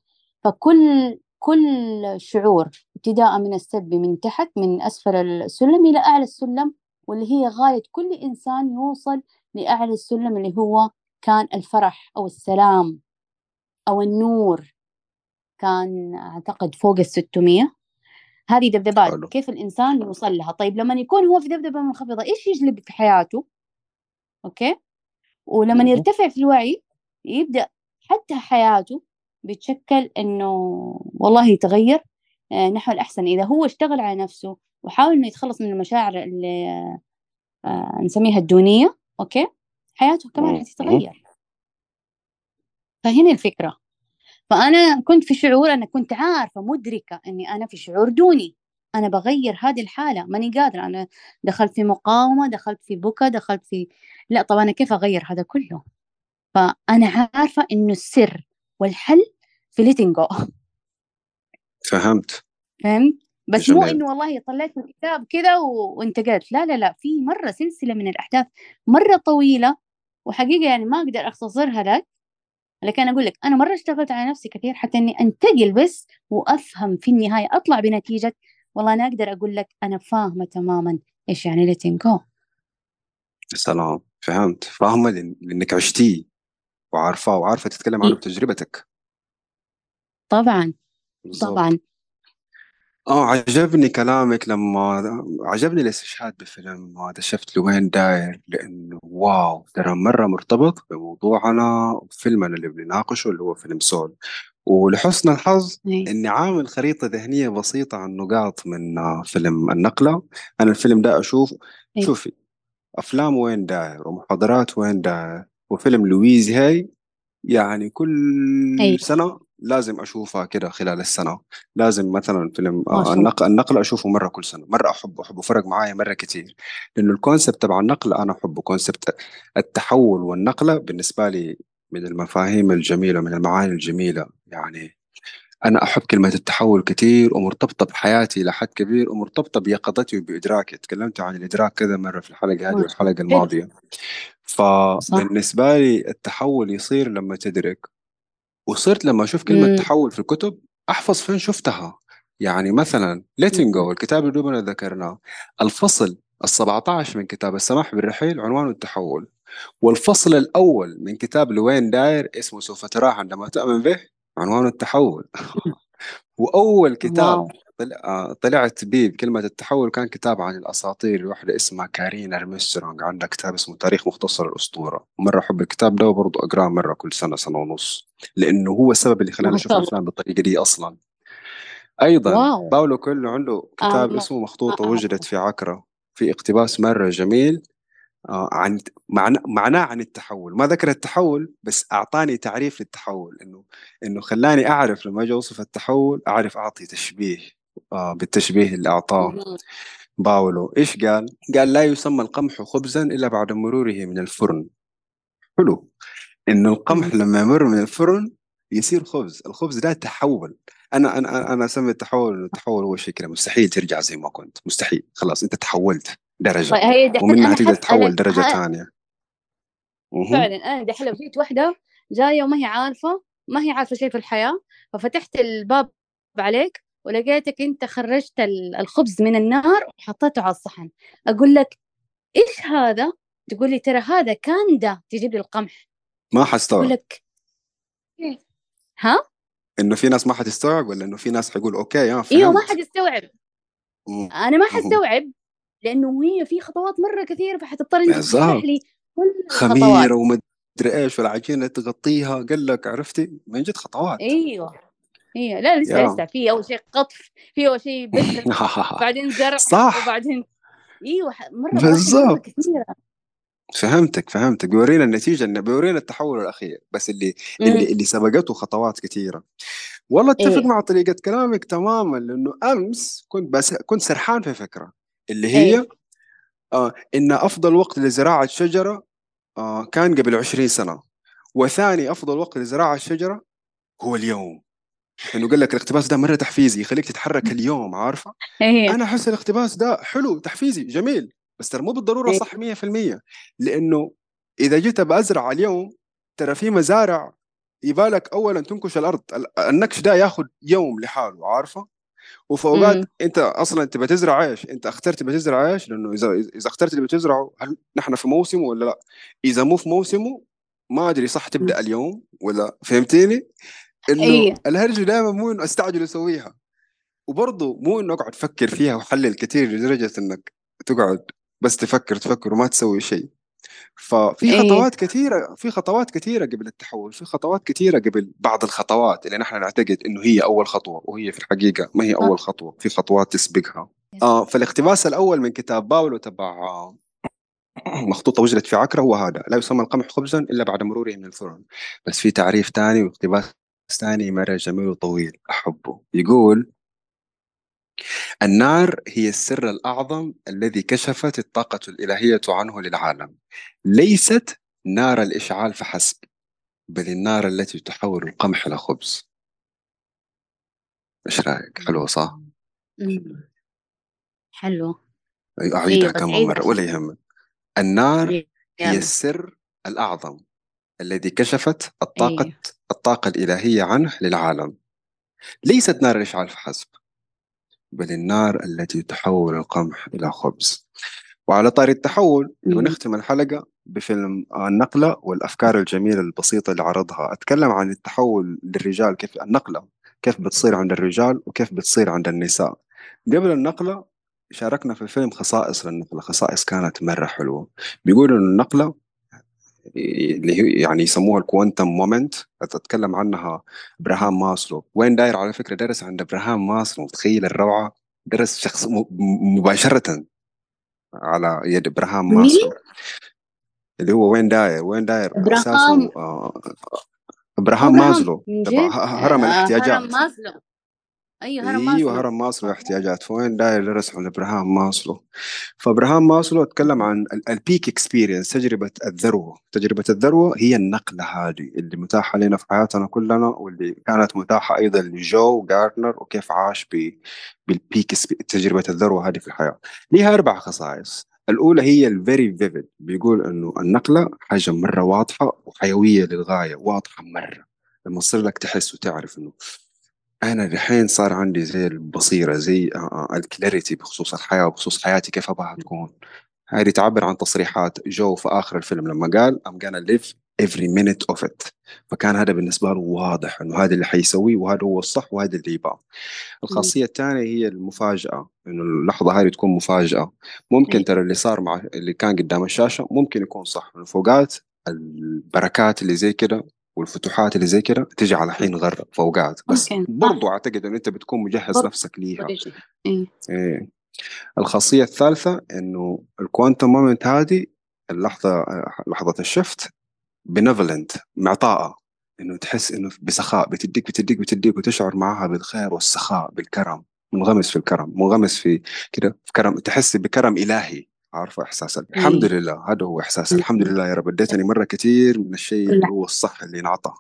فكل كل شعور ابتداء من السب من تحت من أسفل السلم إلى أعلى السلم واللي هي غاية كل إنسان يوصل لأعلى السلم اللي هو كان الفرح أو السلام أو النور. كان أعتقد فوق الستمية. هذه دبدبات. حلو. كيف الإنسان يوصل لها؟ طيب لما يكون هو في دبدبة منخفضة إيش يجلب في حياته؟ أوكي؟ ولما يرتفع في الوعي يبدأ حتى حياته بتشكل إنه والله يتغير آه، نحو الأحسن. إذا هو اشتغل على نفسه وحاول إنه يتخلص من المشاعر اللي آه، نسميها الدونية okay؟ حياته كمان حتتغير. فهنا الفكرة. فأنا كنت في شعور أنا كنت عارفة مدركة إني أنا في شعور دوني. أنا بغير هذه الحالة ماني قادرة أنا دخلت في مقاومة دخلت في بكا دخلت في لا طب أنا كيف أغير هذا كله؟ فأنا عارفة إنه السر والحل في ليتنج جو فهمت. فهمت؟ بس جميل. مو إنه والله طلعت الكتاب كذا وانتقلت لا لا لا في مرة سلسلة من الأحداث مرة طويلة وحقيقة يعني ما أقدر أختصرها لك لكن أقول لك أنا مرة اشتغلت على نفسي كثير حتى إني أنتقل بس وأفهم في النهاية أطلع بنتيجة والله أنا أقدر أقول لك أنا فاهمة تماما إيش يعني letting go. سلام فهمت. فاهمة لأن- لأنك عشتيه وعارفاه وعارفة تتكلم عنه إيه، بتجربتك. طبعا طبعا. آه عجبني كلامك لما عجبني الاستشهاد بفيلم هذا. شفت لوين داير؟ لأنه واو ترى مرة مرتبط بموضوعنا وفيلمنا اللي بنناقشه اللي هو فيلم سول. ولحسن الحظ إيه. إني عامل خريطة ذهنية بسيطة عن نقاط من فيلم النقلة. أنا الفيلم ده أشوف إيه. شوفي أفلام وين داير ومحاضرات وين داير وفيلم لويز هاي يعني كل أي سنة لازم أشوفها كده خلال السنة. لازم مثلا فيلم آه، النقل النقل أشوفه مرة كل سنة مرة أحبه أحبه فرق معايا مرة كتير. لأنه ال concept تبع النقل أنا أحبه concept التحول والنقلة بالنسبة لي من المفاهيم الجميلة من المعاني الجميلة. يعني أنا أحب كلمة التحول كتير ومرتبطة بحياتي إلى حد كبير ومرتبطة بيقظتي وبإدراكي. تكلمت عن الإدراك كذا مرة في الحلقة هذه والحلقة الماضية. فبالنسبة لي التحول يصير لما تدرك. وصرت لما أشوف كلمة امم تحول في الكتب أحفظ فين شفتها. يعني مثلا letting go الكتاب اللي دوبنا ذكرناه. الفصل ال 17 من كتاب السماح بالرحيل عنوانه التحول. والفصل الأول من كتاب لوين داير اسمه سوف تراه عندما تؤمن به؟ عنوانه التحول. وأول كتاب wow. آه، طلعت بيه بكلمة التحول كان كتاب عن الأساطير لوحدة اسمها كارين أرمسترونغ عندها كتاب اسمه تاريخ مختصر الأسطورة. مرة أحب الكتاب ده وبرضه أقرأه مرة كل سنة سنة ونص. لأنه هو السبب اللي خلاني أشوف الأفلام بالطريقة دي أصلا. أيضا wow. باولو كويلو عنده كتاب ما اسمه مخطوطة وجدت في عكرا. في اقتباس مرة جميل. آه، عن معناه عن التحول. ما ذكر التحول بس أعطاني تعريف للتحول. إنه إنه خلاني أعرف لما أجي أوصف التحول أعرف أعطي تشبيه آه بالتشبيه اللي أعطاه. باولو. إيش قال؟ قال لا يسمى القمح خبزا إلا بعد مروره من الفرن. حلو. إنه القمح. لما يمر من الفرن يصير خبز. الخبز ده تحول. أنا أنا أنا أسمي التحول التحول هو شيء كده مستحيل ترجع زي ما كنت. مستحيل. خلاص أنت تحولت. درجة. طيب هي دحين ومنها تقدر تحول حسألك درجة ثانية. فعلا أنا دحين لو جيت واحدة جاية وما هي عارفة ما هي عارفة شيء في الحياة ففتحت الباب عليك ولقيتك أنت خرجت ال- الخبز من النار وحطيته على الصحن. أقول لك إيش هذا؟ تقول لي ترى هذا كان ده تجيب لي القمح. ما حستوعب. لك إيه. ها؟ إنه في ناس ما حتستوعب ولا إنه في ناس حيقول أوكي يا إيوه ما حتستوعب. أنا ما. حستوعب. لأنه هي في خطوات مرة كثيرة فحتضطر انت تشرح لي كل خميرة الخطوات ومدري إيش والعجينة تغطيها. قال لك عرفتي؟ من جد خطوات. أيوه. أيوه لا لسه لسه. في أول شيء قطف في أول شيء بذر بعدين زرع صح. وبعدين أيوه مرة بالظبط كثيرة. فهمتك فهمتك. بيورينا النتيجة انه بيورينا التحول الأخير. بس اللي امم اللي اللي سبقته خطوات كثيرة. والله أتفق إيه. مع طريقة كلامك تماما لأنه أمس كنت بس كنت سرحان في فكرة. اللي إيه. هي آه إن أفضل وقت لزراعة شجرة آه كان قبل 20 سنة. وثاني أفضل وقت لزراعة الشجره هو اليوم. إنه قال لك الاقتباس ده مرة تحفيزي يخليك تتحرك اليوم عارفة؟ إيه. أنا أحس الاقتباس ده حلو تحفيزي جميل بس ترى مو بالضرورة إيه. صح 100% لأنه إذا جيت بأزرع اليوم ترى في مزارع يبالك اولا تنكش الأرض ال- النكش ده ياخذ يوم لحاله عارفة؟ وفي أوقات امم أنت أصلا تبى تزرع إيش؟ أنت أخترت تبى تزرع إيش؟ لأنه إذا إذا اخترت اللي بتزرعه هل نحن في موسمه ولا لا؟ إذا مو في موسمه ما أدري صح تبدأ اليوم ولا فهمتيني؟ إنه إيه الهرجه دائما مو إنه أستعجل أسويها وبرضه مو إنه أقعد أفكر فيها واحلل كثير لدرجة إنك تقعد بس تفكر تفكر وما تسوي شيء ففي إيه. خطوات كثيرة في خطوات كثيرة قبل التحول في خطوات كثيرة قبل بعض الخطوات اللي نحن نعتقد إنه هي أول خطوة وهي في الحقيقة ما هي صح أول خطوة في خطوات تسبقها. آه فالاقتباس الأول من كتاب باولو تبع آه، مخطوطة وجدت في عكرة هو هذا لا يسمى القمح خبزا إلا بعد مروره من الفرن بس في تعريف ثاني واقتباس ثاني مرة جميل وطويل أحبه. يقول النار هي السر الأعظم الذي كشفت الطاقة الإلهية عنه للعالم. ليست نار الإشعال فحسب بل النار التي تحول القمح إلى خبز إيش رأيك؟ حلوة صح؟ حلو. إيه أعيدها عيد مرة ولا يهمك. النار هي السر الأعظم الذي كشفت الطاقة إيه الطاقة الإلهية عنه للعالم. ليست نار الإشعال فحسب. بل النار التي تحول القمح إلى خبز. وعلى طاري التحول ونختم الحلقة بفيلم النقلة والأفكار الجميلة البسيطة اللي عرضها أتكلم عن التحول للرجال كيف النقلة كيف بتصير عند الرجال وكيف بتصير عند النساء. قبل النقلة شاركنا في الفيلم خصائص للنقلة خصائص كانت مرة حلوة. بيقولوا إن النقلة اللي هي يعني يسموها ال quantum moment اتكلم عنها إبراهام ماسلو. وين داير على فكرة؟ درس عند إبراهام ماسلو. تخيل الروعة. درس شخص مباشرة على يد إبراهام ماسلو. اللي هو وين داير؟ وين داير إبراهام آه إبراهام ماسلو هرم الاحتياجات هرم ماسلو أيوه هرم ماسلو. أيوه هرم ماسلو احتياجات. فوين داير درس عن ابراهام ماسلو؟ فإبراهام ماسلو أتكلم عن ال peak experience تجربة الذروة. تجربة الذروة هي النقلة هذه اللي متاحة لنا في حياتنا كلنا واللي كانت متاحة أيضا لجو جارتنر وكيف عاش بال peak تجربة الذروة هذه في الحياة. لها أربع خصائص. الأولى هي ال very vivid بيقول إنه النقلة حاجة مرة واضحة وحيوية للغاية واضحة مرة. لما تصير لك تحس وتعرف إنه أنا الحين صار عندي زي البصيرة زي آه، آه، الكلاريتي بخصوص الحياة وبخصوص حياتي كيف أبغاها تكون. هذه تعبر عن تصريحات جو في آخر الفيلم لما قال I'm gonna live every minute of it. فكان هذا بالنسبة له واضح إنه هذا اللي حيسويه وهذا هو الصح وهذا اللي يبغاه. الخاصية الثانية هي المفاجأة إنه اللحظة هذه تكون مفاجأة. ممكن ترى اللي صار مع اللي كان قدام الشاشة ممكن يكون صح الفوقات البركات اللي زي كده والفتوحات اللي زي كده تجي على حين غر فوقات بس برضو. أعتقد إنه أنت بتكون مجهز برضو. نفسك ليها إيه. إيه. الخاصية الثالثة إنه الكوانتم مومنت هذه اللحظة لحظة الشفت بنفلنت معطاءة إنه تحس إنه بسخاء بتديك بتديك بتديك وتشعر معها بالخير والسخاء بالكرم منغمس في الكرم منغمس في كده في كرم تحس بكرم إلهي عارفه احساس الحمد لله هذا هو إحساس. الحمد لله يا رب. اديتني مرة كثير من الشيء اللي هو الصح اللي انعطى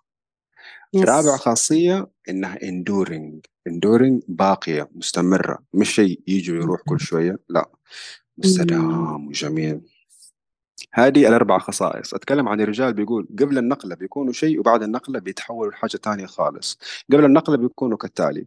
رابع خاصية إنها enduring. Enduring باقية مستمرة. مش شيء يجي ويروح كل شوية لا. مستدام وجميل. هذه الأربع خصائص. أتكلم عن الرجال بيقول قبل النقلة بيكونوا شيء وبعد النقلة بيتحولوا لحاجة تانية خالص. قبل النقلة بيكونوا كالتالي.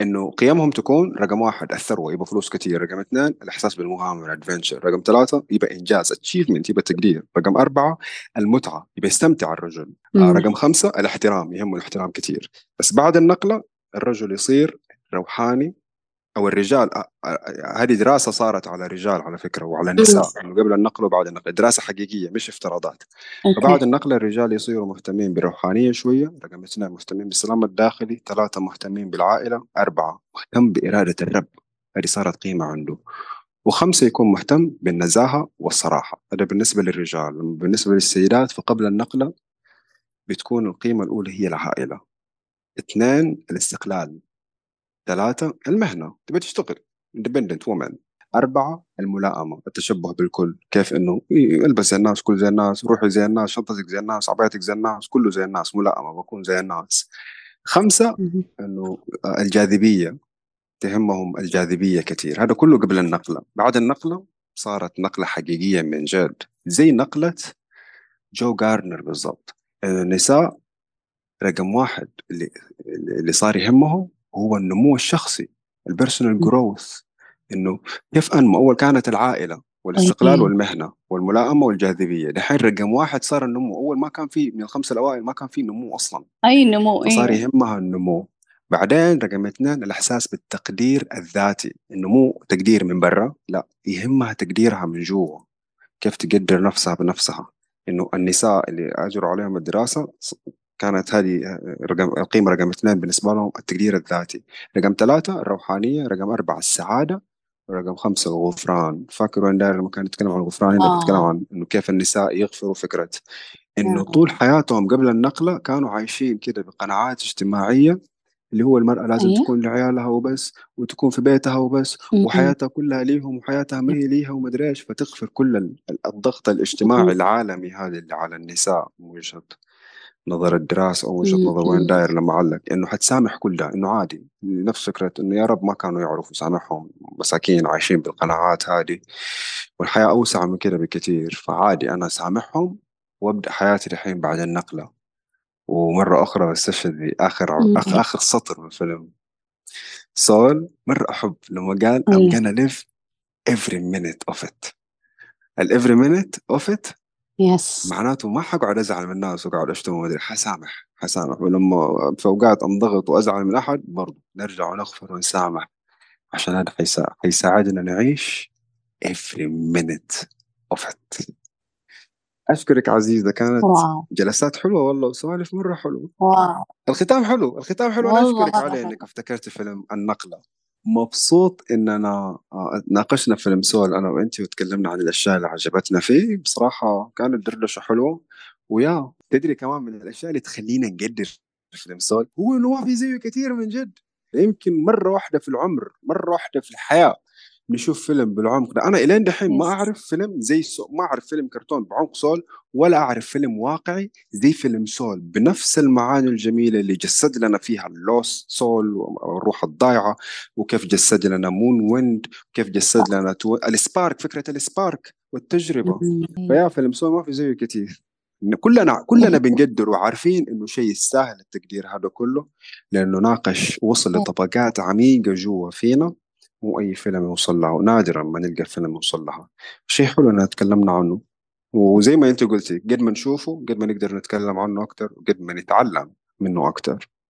إنه قيمهم تكون رقم واحد الثروه يبقى فلوس كثير، رقم اثنين الإحساس بالمغامرة adventure، رقم ثلاثة يبقى إنجاز achievement يبقى تقدير، رقم أربعة المتعة يبقى يستمتع الرجل، آه رقم خمسة الاحترام يهمه الاحترام كثير، بس بعد النقلة الرجل يصير روحاني أو الرجال هذه دراسة صارت على الرجال على فكرة وعلى النساء انه قبل النقل وبعد النقل دراسة حقيقية مش افتراضات. أوكي. فبعد النقل الرجال يصيروا مهتمين بالروحانيه شوية رقم اثنين مهتمين بالسلام الداخلي ثلاثة مهتمين بالعائلة أربعة مهتم بإرادة الرب. هذه صارت قيمة عنده. وخمسة يكون مهتم بالنزاهة والصراحة. هذا بالنسبة للرجال. بالنسبة للسيدات فقبل النقله بتكون القيمة الأولى هي العائلة. اثنين الاستقلال. ثلاثة المهنة تبي تشتغل اندبندنت وومن أربعة الملائمة التشبه بالكل كيف إنه البس زي الناس كل زي الناس روحي زي الناس شنطتك زي الناس عبايتك زي الناس كله زي الناس ملائمة بكون زي الناس. خمسة إنه الجاذبية تهمهم الجاذبية كثير. هذا كله قبل النقلة. بعد النقلة صارت نقلة حقيقية من جد زي نقلة جو جاردنر بالضبط. النساء رقم واحد اللي اللي صار يهمهم هو النمو الشخصي ال personal growth إنه كيف انمو أول كانت العائلة والاستقلال والمهنة والملائمة والجاذبية دحين رقم واحد صار النمو. أول ما كان في من الخمسه الأوائل ما كان في نمو أصلا. أي نمو صار أيوه. يهمها النمو. بعدين رقم اثنين الإحساس بالتقدير الذاتي. النمو تقدير من برا؟ لا يهمها تقديرها من جوا. كيف تقدر نفسها بنفسها؟ إنه النساء اللي أجروا عليهم الدراسة كانت هذه رقم القيمة رقم اثنين بالنسبة لهم التقدير الذاتي رقم ثلاثة الروحانية رقم أربعة السعادة رقم خمسة الغفران فاكر وين داير لما كان يتكلم عن الغفران هنا آه. عن إنه كيف النساء يغفروا فكرة إنه آه. طول حياتهم قبل النقلة كانوا عايشين كده بقناعات اجتماعية اللي هو المرأة لازم أيه؟ تكون لعيالها وبس وتكون في بيتها وبس م-م. وحياتها كلها ليهم وحياتها ما هي ليها ومدري إيش فتغفر كل الضغط الاجتماعي العالمي هذا اللي على النساء وجهة نظر الدراسة أو وجهة نظر وين داير لمعلق إنه حتسامح كل ده إنه عادي. نفس فكرة إنه يا رب ما كانوا يعرفوا سامحهم مساكين عايشين بالقناعات هذه والحياة أوسع من كده بكثير فعادي أنا سامحهم وأبدأ حياتي الحين بعد النقلة. ومرة أخرى استشهد بآخر آخر, آخر سطر من الفيلم. سول مرة أحب لما قال I'm أيوة. gonna live every minute of it. ال every minute of it يس. معناته ما حقعد أزعل من الناس وأقعد أشتم ومدري حسامح حسامح. ولما في أوقات أنضغط وأزعل من أحد برضو نرجع ونغفر ونسامح عشان هذا حيسا... حيساعدنا نعيش every minute of it. أشكرك عزيزة كانت واو. جلسات حلوة والله وسوالف مرة حلوة. واو. الختام حلو الختام حلو. أشكرك مرة عليه. إنك افتكرت فيلم النقلة. مبسوط إننا آه، ناقشنا فيلم سول أنا وأنت وتكلمنا عن الأشياء اللي عجبتنا فيه. بصراحة كانت دردشة حلوة. ويا تدري كمان من الأشياء اللي تخلينا نقدر فيلم Soul؟ هو إنه ما في زيه كثير من جد. يمكن مرة واحدة في العمر مرة واحدة في الحياة نشوف فيلم بالعمق ده. أنا إلين دحين ما يس. أعرف فيلم زي Soul ما أعرف فيلم كرتون بعمق Soul ولا أعرف فيلم واقعي زي فيلم Soul. بنفس المعاني الجميلة اللي جسد لنا فيها ال lost soul والروح الضايعة وكيف جسد لنا مون ويند وكيف جسد لنا تو... ال spark فكرة ال spark والتجربة. مم. فيا فيلم Soul ما في زيه كثير كلنا كلنا بنقدر وعارفين إنه شيء يستاهل التقدير هذا كله لأنه ناقش وصل لطبقات عميقة جوا فينا. مو أي فيلم يوصل لها نادرا ما نلقى فيلم يوصل لها شيء حلو إننا تكلمنا عنه. وزي ما أنت قلتي قد ما نشوفه قد ما نقدر نتكلم عنه أكثر وقد ما نتعلم منه أكثر